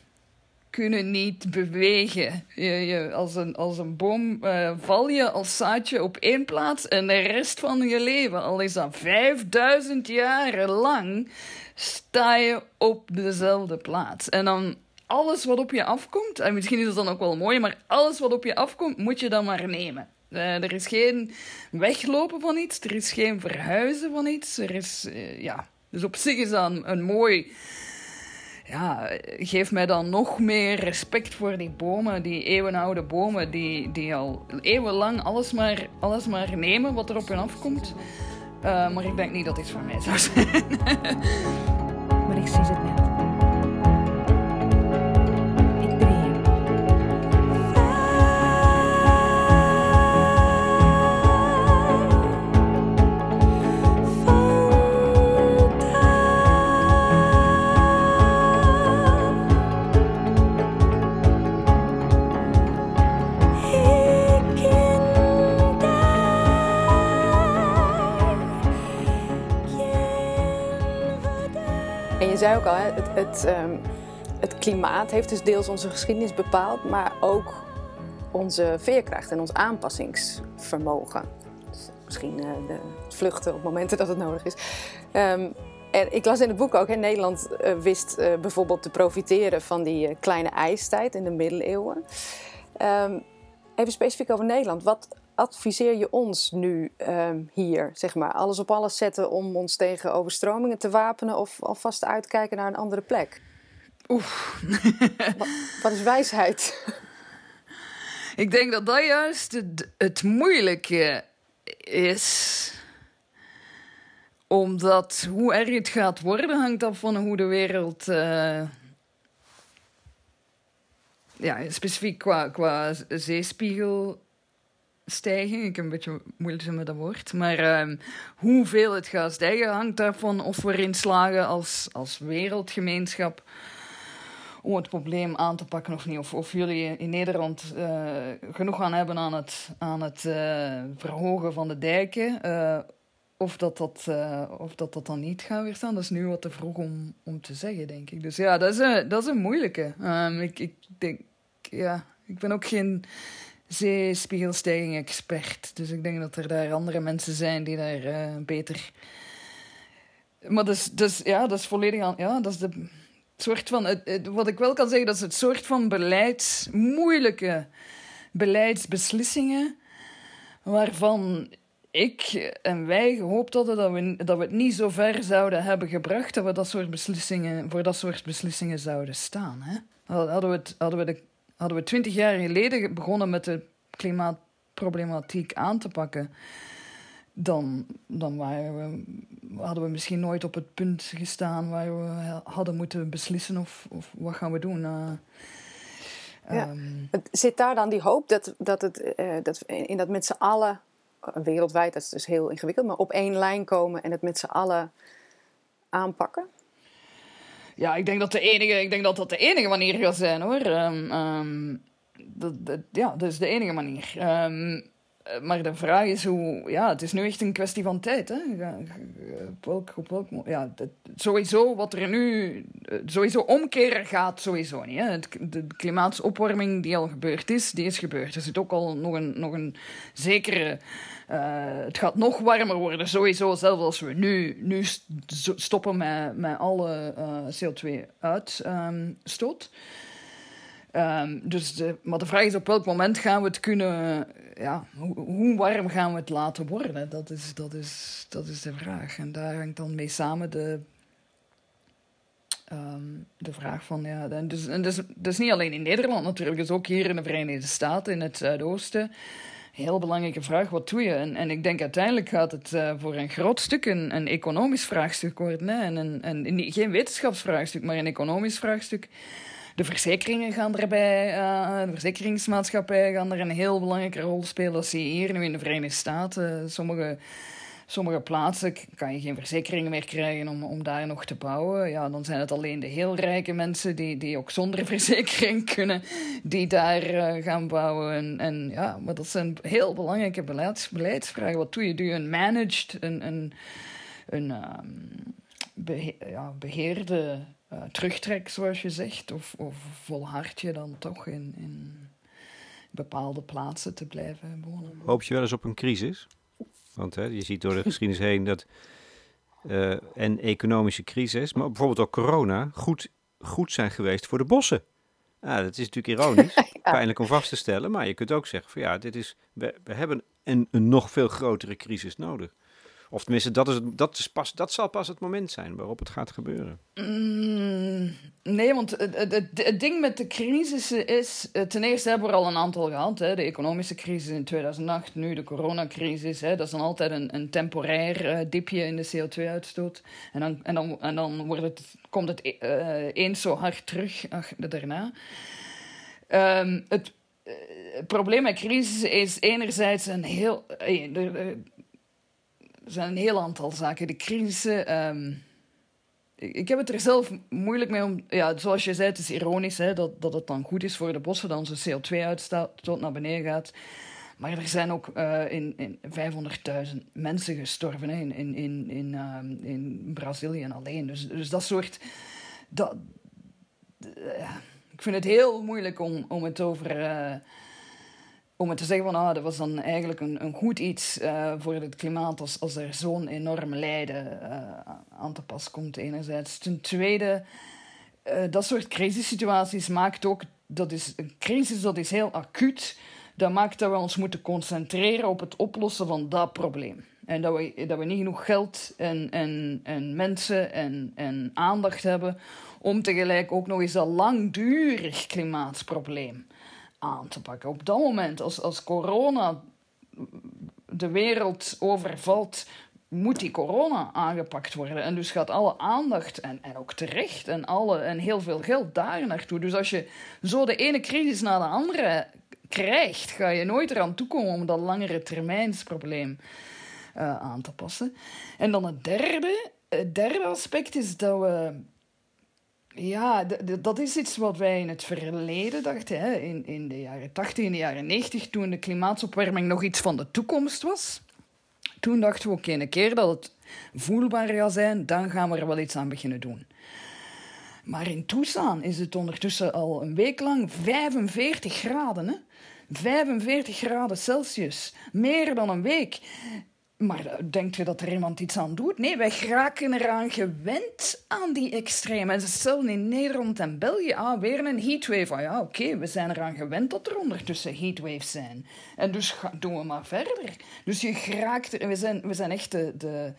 kunnen niet bewegen. Je, je, als, een, als een boom uh, val je als zaadje op één plaats en de rest van je leven, al is dat 5000 jaren lang, sta je op dezelfde plaats. En dan alles wat op je afkomt, en misschien is het dan ook wel mooi, maar alles wat op je afkomt, moet je dan maar nemen. Uh, er is geen weglopen van iets, er is geen verhuizen van iets. Er is, uh, ja. Dus op zich is dat een mooi ja, geef mij dan nog meer respect voor die bomen, die eeuwenoude bomen, die, die al eeuwenlang alles maar, alles maar nemen wat er op hun afkomt. Uh, maar ik denk niet dat dit voor mij zou zijn. maar ik zie het net. Zei ook al, het, het, um, het klimaat heeft dus deels onze geschiedenis bepaald, maar ook onze veerkracht en ons aanpassingsvermogen. Dus misschien uh, de vluchten op momenten dat het nodig is. En ik las in het boek ook, in Nederland uh, wist uh, bijvoorbeeld te profiteren van die kleine ijstijd in de middeleeuwen. Um, even specifiek over Nederland. Wat adviseer je ons nu um, hier, zeg maar? Alles op alles zetten om ons tegen overstromingen te wapenen of alvast uitkijken naar een andere plek? Oef. wat, wat is wijsheid? Ik denk dat dat juist het, het moeilijke is omdat hoe erg het gaat worden hangt af van hoe de wereld. Uh, ja, specifiek qua, qua zeespiegel stijgen. Ik heb een beetje moeite met dat woord. Maar uh, hoeveel het gaat stijgen hangt daarvan of we erin slagen als, als wereldgemeenschap om het probleem aan te pakken of niet. Of, of jullie in Nederland uh, genoeg gaan hebben aan het, aan het uh, verhogen van de dijken. Uh, of dat dat, of dat dat dan niet gaat weerstaan, dat is nu wat te vroeg om, om te zeggen, denk ik. Dus ja, dat is een, dat is een moeilijke. Um, ik, ik denk, ja, ik ben ook geen zeespiegelstijging expert. Dus ik denk dat er daar andere mensen zijn die daar uh, beter maar dus, dus, ja, dat is volledig aan. Ja, dat is de soort van. Wat ik wel kan zeggen, dat is het soort van beleids, moeilijke beleidsbeslissingen. waarvan ik en wij gehoopt hadden dat we, dat we het niet zo ver zouden hebben gebracht. dat we dat soort beslissingen, voor dat soort beslissingen zouden staan. Hè? Hadden we, het, hadden, we de, hadden we twintig jaar geleden begonnen met de klimaatproblematiek aan te pakken dan, dan waren we, hadden we misschien nooit op het punt gestaan waar we hadden moeten beslissen of, of wat gaan we doen. Uh, ja. um, Zit daar dan die hoop dat, dat, het, uh, dat in dat met z'n allen, eh, wereldwijd, dat is dus heel ingewikkeld, maar op één lijn komen en het met z'n allen aanpakken? Ja, ik denk dat, de enige, ik denk dat dat de enige manier gaat zijn hoor. Um, um, dat, ja, dat is de enige manier. Um, eh, maar de vraag is hoe... Ja, het is nu echt een kwestie van tijd. Hè? Op welk, op ja, sowieso wat er nu... Eh, sowieso omkeren gaat sowieso niet. Hè? De klimaatopwarming die al gebeurd is, die is gebeurd. Er zit ook al nog een, nog een zekere... Uh, het gaat nog warmer worden, sowieso. Zelfs als we nu, nu stoppen met, met alle uh, CO2-uitstoot. Um, dus de, maar de vraag is op welk moment gaan we het kunnen, ja, hoe, warm gaan we het laten worden? Dat is, dat, is, dat is de vraag. En daar hangt dan mee samen de, um, de vraag van, ja, en dus, en dus, dus niet alleen in Nederland natuurlijk, dus ook hier in de Verenigde Staten, in het Zuidoosten. Heel belangrijke vraag, wat doe je? En, en ik denk uiteindelijk gaat het uh, voor een groot stuk een, een economisch vraagstuk worden. Hè? En, een, en, geen wetenschapsvraagstuk, maar een economisch vraagstuk. De verzekeringen gaan erbij, uh, de verzekeringsmaatschappijen gaan er een heel belangrijke rol spelen. Als je hier nu in de Verenigde Staten, sommige, sommige plaatsen kan je geen verzekeringen meer krijgen om, om daar nog te bouwen. Ja, dan zijn het alleen de heel rijke mensen die, die ook zonder verzekering kunnen, die daar uh, gaan bouwen. En, en, ja, maar dat zijn heel belangrijke beleids, beleidsvragen. Wat doe je? Doe een managed, een, een, een um, ja, beheerde uh, terugtrek, zoals je zegt? Of, of volhard je dan toch in, in bepaalde plaatsen te blijven wonen? Hoop je wel eens op een crisis? Want hè, je ziet door de geschiedenis heen dat uh, en economische crisis, maar bijvoorbeeld ook corona, goed, goed zijn geweest voor de bossen. Ja, dat is natuurlijk ironisch, pijnlijk om vast te stellen, maar je kunt ook zeggen van ja, dit is, we, we hebben een, een nog veel grotere crisis nodig. Of tenminste, dat, is, dat, is pas, dat zal pas het moment zijn waarop het gaat gebeuren. Mm, nee, want het, het, het, ding met de crisis is... Eh, ten eerste hebben we er al een aantal gehad. Hè. De economische crisis in 2008, nu de coronacrisis. Hè. Dat is dan altijd een, een temporair uh, dipje in de CO2-uitstoot. En dan, en dan, en dan wordt het, komt het uh, eens zo hard terug ach, daarna. Um, het, het probleem met crisis is enerzijds een heel... Er zijn een heel aantal zaken. De crisissen. Um, ik, heb het er zelf moeilijk mee om. Ja, zoals je zei, het is ironisch hè, dat, dat het dan goed is voor de bossen dat onze CO2-uitstoot naar beneden gaat. Maar er zijn ook uh, in, in 500.000 mensen gestorven in, in, in, in, uh, in Brazilië alleen. Dus, dus dat soort. Dat, uh, ik vind het heel moeilijk om, om het over om het te zeggen van ah, dat was dan eigenlijk een, een goed iets uh, voor het klimaat als, er zo'n enorm lijden uh, aan te pas komt enerzijds. Ten tweede, uh, dat soort crisissituaties maakt ook, dat is een crisis dat is heel acuut, dat maakt dat we ons moeten concentreren op het oplossen van dat probleem. En dat we, dat we niet genoeg geld en, en, en mensen en, en aandacht hebben om tegelijk ook nog eens een langdurig klimaatprobleem aan te pakken. Op dat moment, als, als corona de wereld overvalt, moet die corona aangepakt worden. En dus gaat alle aandacht, en, en ook terecht, en, alle, en heel veel geld daar naartoe. Dus als je zo de ene crisis na de andere krijgt, ga je nooit eraan toekomen om dat langere termijnsprobleem uh, aan te passen. En dan het derde, het derde aspect is dat we ja, dat is iets wat wij in het verleden dachten. Hè? In, in de jaren 80, in de jaren 90, toen de klimaatopwarming nog iets van de toekomst was. Toen dachten we, oké, een keer dat het voelbaar gaat zijn, dan gaan we er wel iets aan beginnen doen. Maar in Tucson is het ondertussen al een week lang 45 graden. Hè? 45 graden Celsius. Meer dan een week. Maar denkt u dat er iemand iets aan doet? Nee, wij geraken eraan gewend aan die extreme. En zelfs in Nederland en België, ah, weer een heatwave. Ah ja, oké, we zijn eraan gewend dat er ondertussen heatwaves zijn. En dus doen we maar verder. Dus je geraakt er, we zijn, we zijn echt de, de,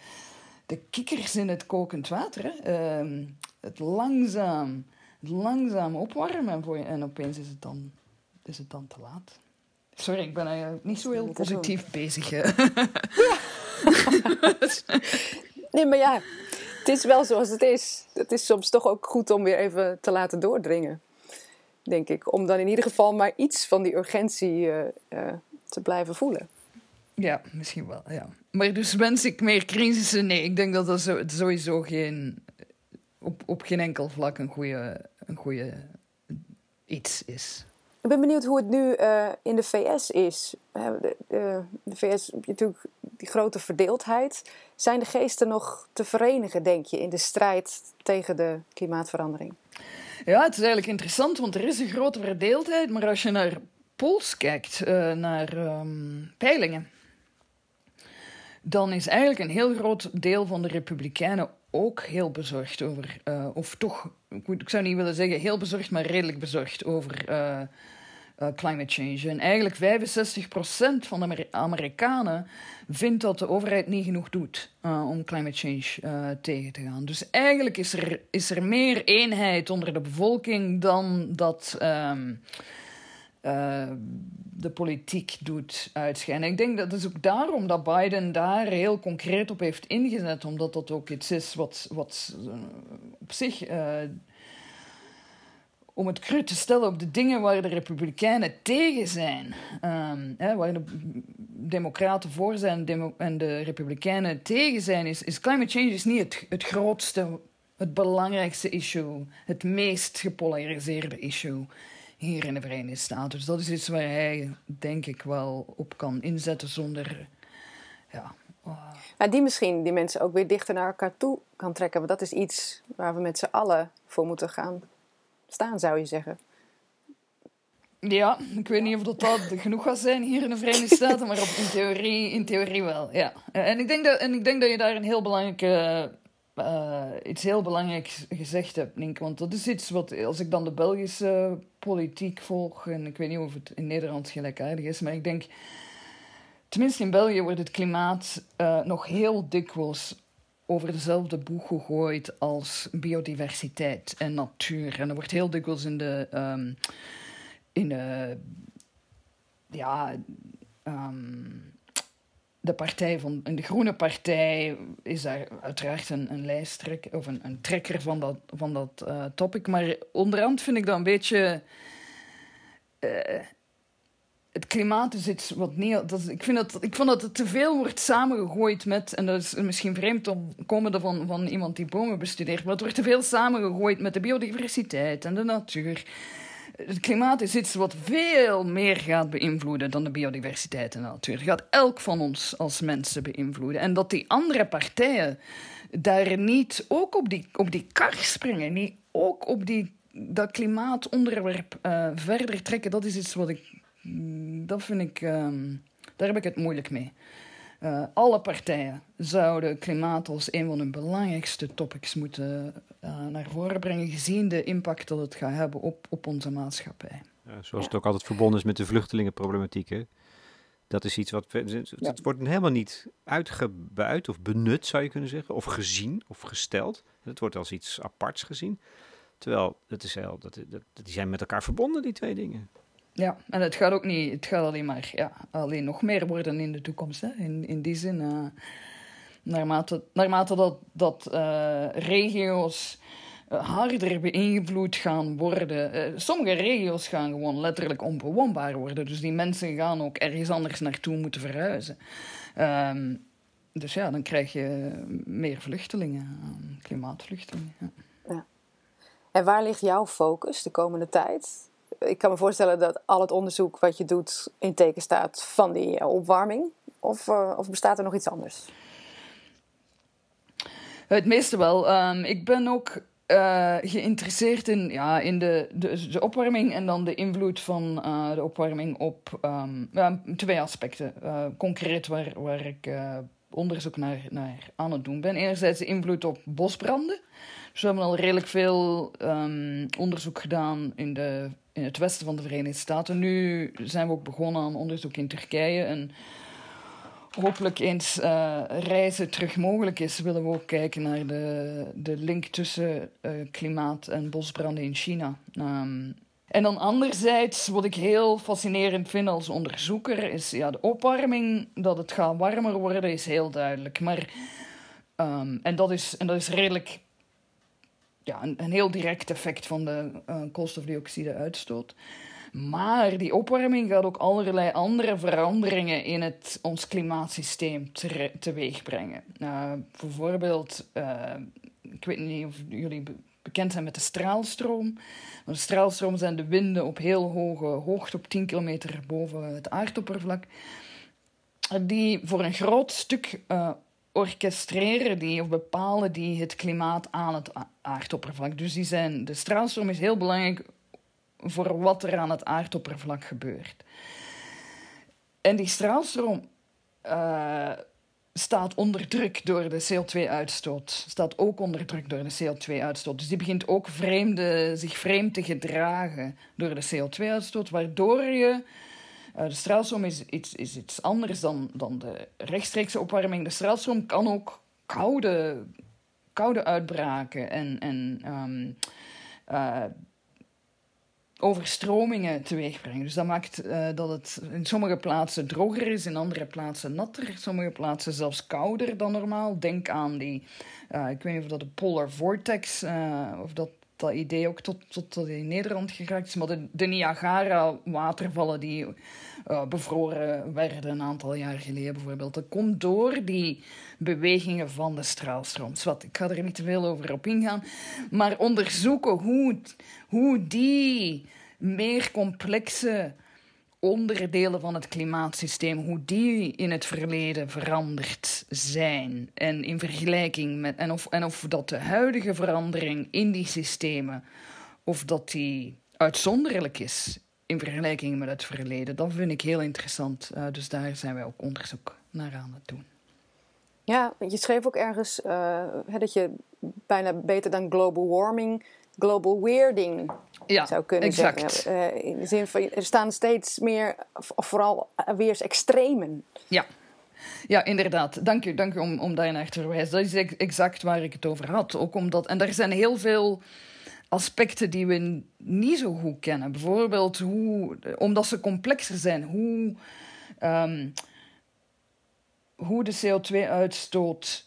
de kikkers in het kokend water. Hè? Ehm, het langzaam, het langzaam opwarmen voor je, en opeens is het dan, is het dan te laat. Sorry, ik ben eigenlijk niet zo heel positief bezig. nee, maar ja, het is wel zoals het is. Het is soms toch ook goed om weer even te laten doordringen. Denk ik. Om dan in ieder geval maar iets van die urgentie uh, uh, te blijven voelen. Ja, misschien wel, ja. Maar dus wens ik meer crisissen? Nee, ik denk dat dat sowieso geen, op, op geen enkel vlak een goede, een goede iets is. Ik ben benieuwd hoe het nu uh, in de VS is. De, de, de VS heb je natuurlijk die grote verdeeldheid. Zijn de geesten nog te verenigen, denk je, in de strijd tegen de klimaatverandering? Ja, het is eigenlijk interessant, want er is een grote verdeeldheid. Maar als je naar polls kijkt, uh, naar um, peilingen, dan is eigenlijk een heel groot deel van de Republikeinen ook heel bezorgd over, uh, of toch, ik zou niet willen zeggen heel bezorgd, maar redelijk bezorgd over uh, uh, climate change. En eigenlijk 65% van de Amerikanen vindt dat de overheid niet genoeg doet om climate change tegen te gaan. Dus eigenlijk is er, is er meer eenheid onder de bevolking dan dat. Um, uh, de politiek doet uitschijnen. Ik denk dat is ook daarom dat Biden daar heel concreet op heeft ingezet, omdat dat ook iets is wat, wat uh, op zich. Uh, om het cru te stellen op de dingen waar de Republikeinen tegen zijn, um, hè, waar de Democraten voor zijn en de Republikeinen tegen zijn, is, is climate change is niet het, het grootste, het belangrijkste issue, het meest gepolariseerde issue hier in de Verenigde Staten. Dus dat is iets waar hij, denk ik, wel op kan inzetten zonder. Ja. Uh... die misschien die mensen ook weer dichter naar elkaar toe kan trekken. Want dat is iets waar we met z'n allen voor moeten gaan staan, zou je zeggen. Ja, ik weet niet of dat, dat genoeg gaat zijn hier in de Verenigde Staten, maar op, in, theorie, in theorie wel. Ja. En, ik denk dat, en ik denk dat je daar een heel belangrijke uh, iets heel belangrijks gezegd hebt, Nink. Want dat is iets wat, als ik dan de Belgische politiek volg, en ik weet niet of het in Nederland gelijkaardig is, maar ik denk, tenminste in België wordt het klimaat uh, nog heel dikwijls over dezelfde boeg gegooid als biodiversiteit en natuur. En er wordt heel dikwijls in de. Um, in de ja. Um, de partij van de Groene Partij is daar uiteraard een, een lijsttrekker of een, een trekker van dat, van dat uh, topic. Maar onderhand vind ik dat een beetje. Uh, het klimaat is iets wat niet. Dat, ik, vind dat, ik vond dat het te veel wordt samengegooid met. En dat is misschien vreemd om komende van, van iemand die bomen bestudeert. Maar het wordt te veel samengegooid met de biodiversiteit en de natuur het klimaat is iets wat veel meer gaat beïnvloeden dan de biodiversiteit en de natuur. Het gaat elk van ons als mensen beïnvloeden. En dat die andere partijen daar niet ook op die, op die kar springen, niet ook op die, dat klimaatonderwerp uh, verder trekken, dat is iets wat ik. Dat vind ik. Um, daar heb ik het moeilijk mee. Uh, alle partijen zouden klimaat als een van hun belangrijkste topics moeten uh, naar voren brengen, gezien de impact dat het gaat hebben op, op onze maatschappij. Ja, zoals het ook altijd verbonden is met de vluchtelingenproblematiek. Hè? Dat is iets wat. Het wordt helemaal niet uitgebuit of benut, zou je kunnen zeggen. Of gezien of gesteld. Het wordt als iets aparts gezien. Terwijl het is heel, dat, dat, die zijn met elkaar verbonden, die twee dingen. Ja, en het gaat ook niet, het gaat alleen maar ja, alleen nog meer worden in de toekomst. Hè? In, in die zin, uh, naarmate, naarmate dat, dat uh, regio's uh, harder beïnvloed gaan worden. sommige regio's gaan gewoon letterlijk onbewoonbaar worden. Dus die mensen gaan ook ergens anders naartoe moeten verhuizen. Um, dus ja, dan krijg je meer vluchtelingen, klimaatvluchtelingen. Ja. ja. En waar ligt jouw focus de komende tijd? Ik kan me voorstellen dat al het onderzoek wat je doet in teken staat van die eh, opwarming. Of, uh, of bestaat er nog iets anders? Het meeste wel. Um, ik ben ook uh, geïnteresseerd in, ja, in de, de, de, opwarming en dan de invloed van de opwarming op ja, twee aspecten. Concreet waar, waar ik onderzoek naar, naar aan het doen ben. Enerzijds de invloed op bosbranden. Dus we hebben al redelijk veel um, onderzoek gedaan in, de, in het westen van de Verenigde Staten. Nu zijn we ook begonnen aan onderzoek in Turkije. En hopelijk eens uh, reizen terug mogelijk is, willen we ook kijken naar de, de link tussen uh, klimaat en bosbranden in China. Um, en dan anderzijds, wat ik heel fascinerend vind als onderzoeker, is ja, de opwarming, dat het gaat warmer worden, is heel duidelijk. Maar, um, en, dat is, en dat is redelijk ja, een, een heel direct effect van de uh, koolstofdioxide-uitstoot. Maar die opwarming gaat ook allerlei andere veranderingen in het, ons klimaatsysteem te, teweeg brengen. Uh, bijvoorbeeld, uh, ik weet niet of jullie bekend zijn met de straalstroom. De straalstroom zijn de winden op heel hoge hoogte, op 10 kilometer boven het aardoppervlak, die voor een groot stuk orchestreren die, of bepalen die het klimaat aan het aardoppervlak. Dus die zijn, de straalstroom is heel belangrijk voor wat er aan het aardoppervlak gebeurt. En die straalstroom uh, staat onder druk door de CO2-uitstoot. Staat ook onder druk door de CO2-uitstoot. Dus die begint ook vreemde, zich vreemd te gedragen door de CO2-uitstoot, waardoor je. Uh, de straalstroom is iets, is iets anders dan, dan de rechtstreekse opwarming. De straalstroom kan ook koude, koude uitbraken en, en um, uh, overstromingen teweeg brengen. Dus dat maakt uh, dat het in sommige plaatsen droger is, in andere plaatsen natter, sommige plaatsen zelfs kouder dan normaal. Denk aan die, ik weet niet of dat de polar vortex, uh, of dat dat idee ook tot, tot, in Nederland geraakt is, maar de, de Niagara-watervallen die bevroren werden een aantal jaar geleden bijvoorbeeld, dat komt door die bewegingen van de straalstroom. Wat, ik ga er niet te veel over op ingaan, maar onderzoeken hoe, hoe die meer complexe onderdelen van het klimaatsysteem, hoe die in het verleden veranderd zijn. En in vergelijking met. En of, en of dat de huidige verandering in die systemen, of dat die uitzonderlijk is in vergelijking met het verleden. Dat vind ik heel interessant. Uh, dus daar zijn wij ook onderzoek naar aan het doen. Ja, je schreef ook ergens uh, dat je bijna beter dan global warming global weirding ja, zou kunnen exact. zeggen. Uh, in de zin van, er staan steeds meer, of vooral weersextremen. Ja. Ja, inderdaad. Dank u, dank u om, om daar naar te verwijzen. Dat is exact waar ik het over had. Ook omdat, en er zijn heel veel aspecten die we niet zo goed kennen. Bijvoorbeeld hoe, omdat ze complexer zijn, hoe, um, hoe de CO2-uitstoot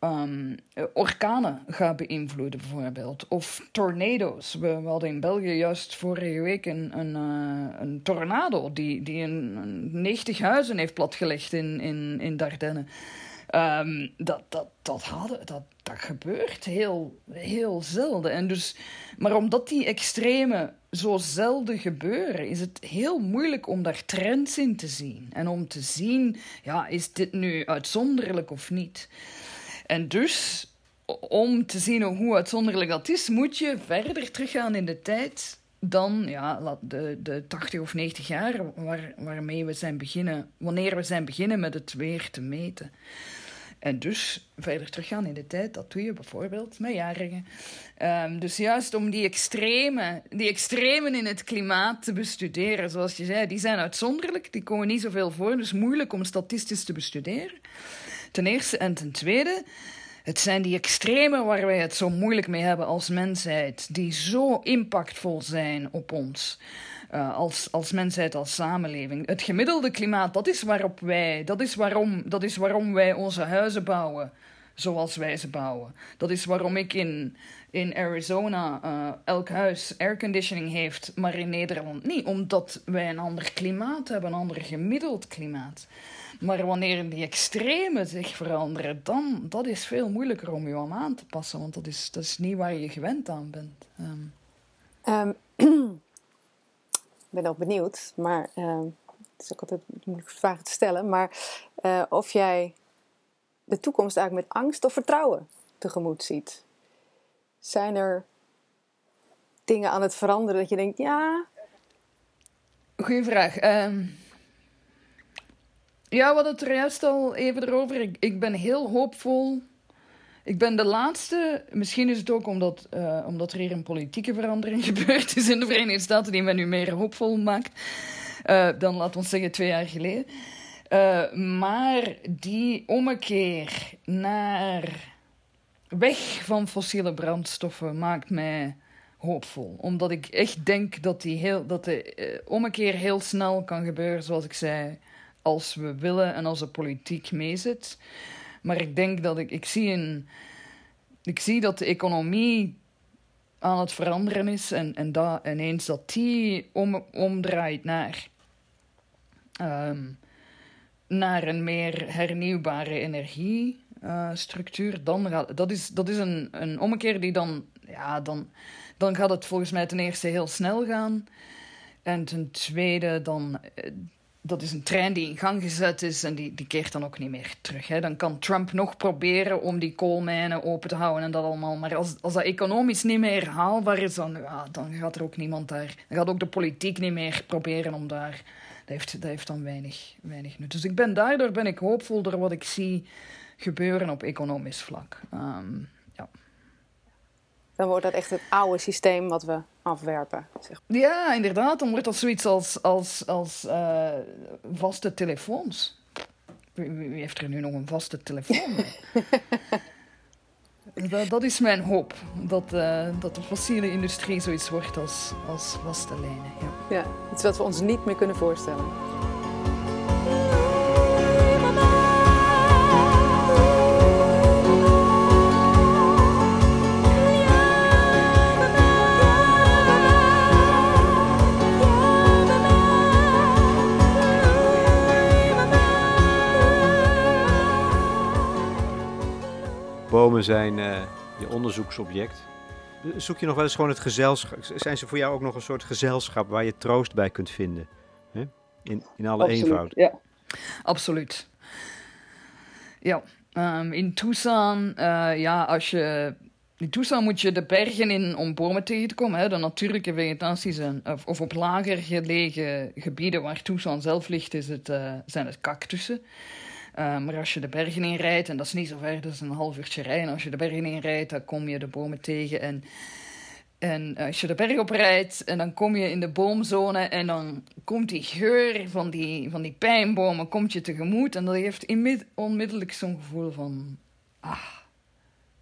um, orkanen gaat beïnvloeden, bijvoorbeeld. Of tornado's. We, hadden in België juist vorige week een, een, een tornado die, die een, een 90 huizen heeft platgelegd in, in, in Dardenne. Um, dat, dat, dat, hadden, dat, dat gebeurt heel, heel zelden. En dus, maar omdat die extreme zo zelden gebeuren, is het heel moeilijk om daar trends in te zien. En om te zien, ja, is dit nu uitzonderlijk of niet? En dus, om te zien hoe uitzonderlijk dat is, moet je verder teruggaan in de tijd dan ja, de, de 80 of 90 jaar waar, waarmee we zijn beginnen, wanneer we zijn beginnen met het weer te meten. En dus verder teruggaan in de tijd, dat doe je bijvoorbeeld met jarigen. Um, dus juist om die extreme, die extremen in het klimaat te bestuderen, zoals je zei, die zijn uitzonderlijk, die komen niet zoveel voor, dus moeilijk om statistisch te bestuderen. Ten eerste en ten tweede, het zijn die extremen waar wij het zo moeilijk mee hebben als mensheid, die zo impactvol zijn op ons. Uh, als, als mensheid, als samenleving. Het gemiddelde klimaat, dat is waarop wij, dat is waarom, dat is waarom wij onze huizen bouwen zoals wij ze bouwen. Dat is waarom ik in, in Arizona uh, elk huis airconditioning heeft, maar in Nederland niet. Omdat wij een ander klimaat hebben, een ander gemiddeld klimaat. Maar wanneer die extremen zich veranderen, dan dat is veel moeilijker om je aan te passen. Want dat is, dat is niet waar je gewend aan bent. Um. Um, ik ben ook benieuwd, maar um, het is ook altijd moeilijk vragen te stellen. Maar uh, of jij de toekomst eigenlijk met angst of vertrouwen tegemoet ziet. Zijn er dingen aan het veranderen dat je denkt, ja. Goeie vraag. Um, Ja, we hadden het er juist al even erover. Ik, ik ben heel hoopvol. Ik ben de laatste, misschien is het ook omdat, uh, omdat er hier een politieke verandering gebeurd is in de Verenigde Staten, die mij nu meer hoopvol maakt uh, dan, laten we zeggen, twee jaar geleden. Uh, maar die ommekeer naar weg van fossiele brandstoffen maakt mij hoopvol. Omdat ik echt denk dat, die heel, dat de ommekeer heel snel kan gebeuren, zoals ik zei, als we willen en als de politiek meezit. Maar ik denk dat ik, ik zie een, ik zie dat de economie aan het veranderen is en, en dat ineens dat die om, omdraait naar, um, naar een meer hernieuwbare energiestructuur. Uh, dan gaat, dat is, dat is een, een ommekeer die dan, ja, dan, dan gaat het volgens mij ten eerste heel snel gaan. En ten tweede, dan, dat is een trein die in gang gezet is en die, die keert dan ook niet meer terug. Hè. Dan kan Trump nog proberen om die koolmijnen open te houden en dat allemaal. Maar als, als dat economisch niet meer haalbaar is, dan, ja, dan gaat er ook niemand daar. Dan gaat ook de politiek niet meer proberen om daar. Dat heeft, dat heeft dan weinig, weinig nut. Dus ik ben, daardoor ben ik hoopvol door wat ik zie gebeuren op economisch vlak. Ja. Dan wordt dat echt het oude systeem wat we afwerpen. Zeg. Ja, inderdaad. Dan wordt dat zoiets als, als, als uh, vaste telefoons. Wie, wie, heeft er nu nog een vaste telefoon? dat, dat, is mijn hoop. Dat, uh, dat de fossiele industrie zoiets wordt als, als vaste lijnen. Ja. ja, iets wat we ons niet meer kunnen voorstellen. Bomen zijn uh, je onderzoeksobject. Zoek je nog wel eens gewoon het gezelschap? Zijn ze voor jou ook nog een soort gezelschap waar je troost bij kunt vinden? Hè? In, in alle Absoluut, eenvoud. Ja. Absoluut. Ja, um, in Tucson, uh, ja, als je. In Tucson moet je de bergen in om bomen tegen te komen. Hè? De natuurlijke vegetatie zijn, of, of op lager gelegen gebieden waar Tucson zelf ligt, is het, uh, zijn het cactussen. Uh, maar als je de bergen in rijdt, en dat is niet zo ver, dat is een half uurtje rijden. Als je de bergen in rijdt, dan kom je de bomen tegen. En, en als je de berg op rijdt, en dan kom je in de boomzone. En dan komt die geur van die, van die pijnbomen komt je tegemoet. En dat heeft onmiddellijk zo'n gevoel van... Ah,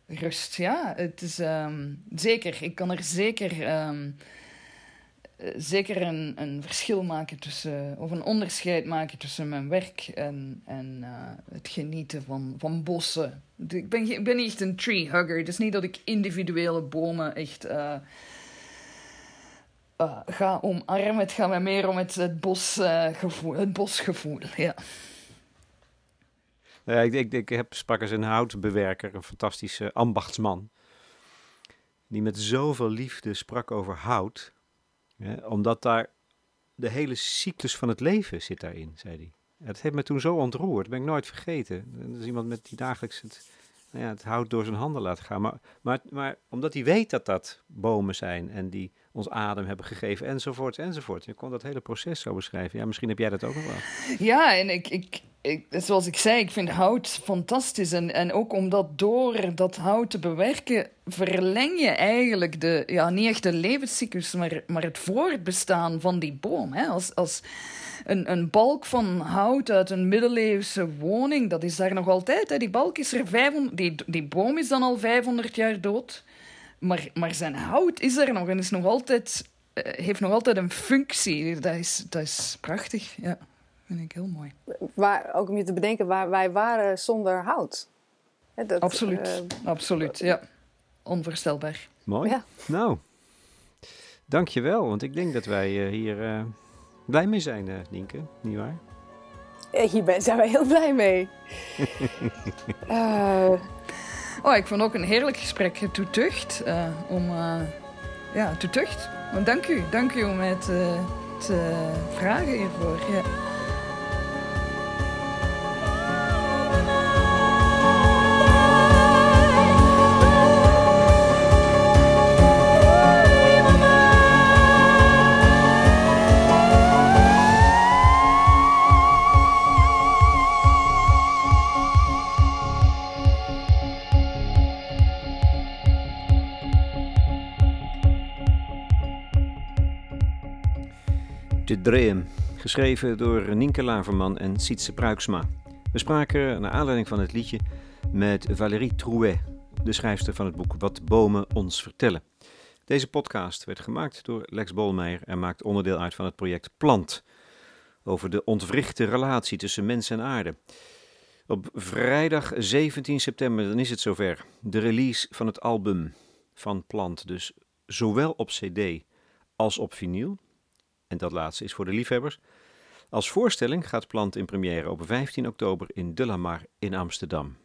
rust. Ja, het is um, zeker. Ik kan er zeker... Um, zeker een, een verschil maken tussen, of een onderscheid maken tussen mijn werk en, en uh, het genieten van, van bossen. Ik ben, ik ben niet echt een tree hugger. Het is niet dat ik individuele bomen echt uh, ga omarmen. Het gaat mij meer om het, het, bosgevoel, het bosgevoel. Ja. Ja, ik, ik, ik heb sprak eens een houtbewerker, een fantastische ambachtsman. Die met zoveel liefde sprak over hout ja, omdat daar de hele cyclus van het leven zit daarin, zei hij. Het heeft me toen zo ontroerd, dat ben ik nooit vergeten. Dat is iemand met die dagelijks het, nou ja, het hout door zijn handen laat gaan. Maar, maar, maar omdat hij weet dat dat bomen zijn en die ons adem hebben gegeven enzovoort enzovoort. Je kon dat hele proces zo beschrijven. Ja, misschien heb jij dat ook nog wel. Ja, en ik, ik, ik, zoals ik zei, ik vind hout fantastisch. En, en ook omdat door dat hout te bewerken, verleng je eigenlijk de, ja, niet echt de levenscyclus, maar, maar het voortbestaan van die boom. Hè? Als, als een, een balk van hout uit een middeleeuwse woning, dat is daar nog altijd. Hè? Die balk is er 500, die, die boom is dan al 500 jaar dood. Maar, maar zijn hout is er nog en is nog altijd, uh, heeft nog altijd een functie. Dat is, dat is prachtig, ja. Vind ik heel mooi. Waar, ook om je te bedenken, waar wij waren zonder hout. Dat, absoluut, uh, absoluut, ja. Onvoorstelbaar. Mooi. Ja. Nou, dankjewel. Want ik denk dat wij uh, hier uh, blij mee zijn, Nienke. Niet waar? Hier ben, zijn wij heel blij mee. oh, ik vond ook een heerlijk gesprek. Toetucht. om, ja, toetucht. Dank u. Dank u om mij te, te vragen hiervoor. Ja. De Dream, geschreven door Nienke Laverman en Sietse Pruiksma. We spraken, naar aanleiding van het liedje, met Valérie Trouet, de schrijfster van het boek Wat bomen ons vertellen. Deze podcast werd gemaakt door Lex Bolmeijer en maakt onderdeel uit van het project Plant, over de ontwrichte relatie tussen mens en aarde. Op vrijdag 17 september, dan is het zover, de release van het album van Plant. Dus zowel op CD als op vinyl. En dat laatste is voor de liefhebbers. Als voorstelling gaat Plant in première op 15 oktober in De La Mar in Amsterdam.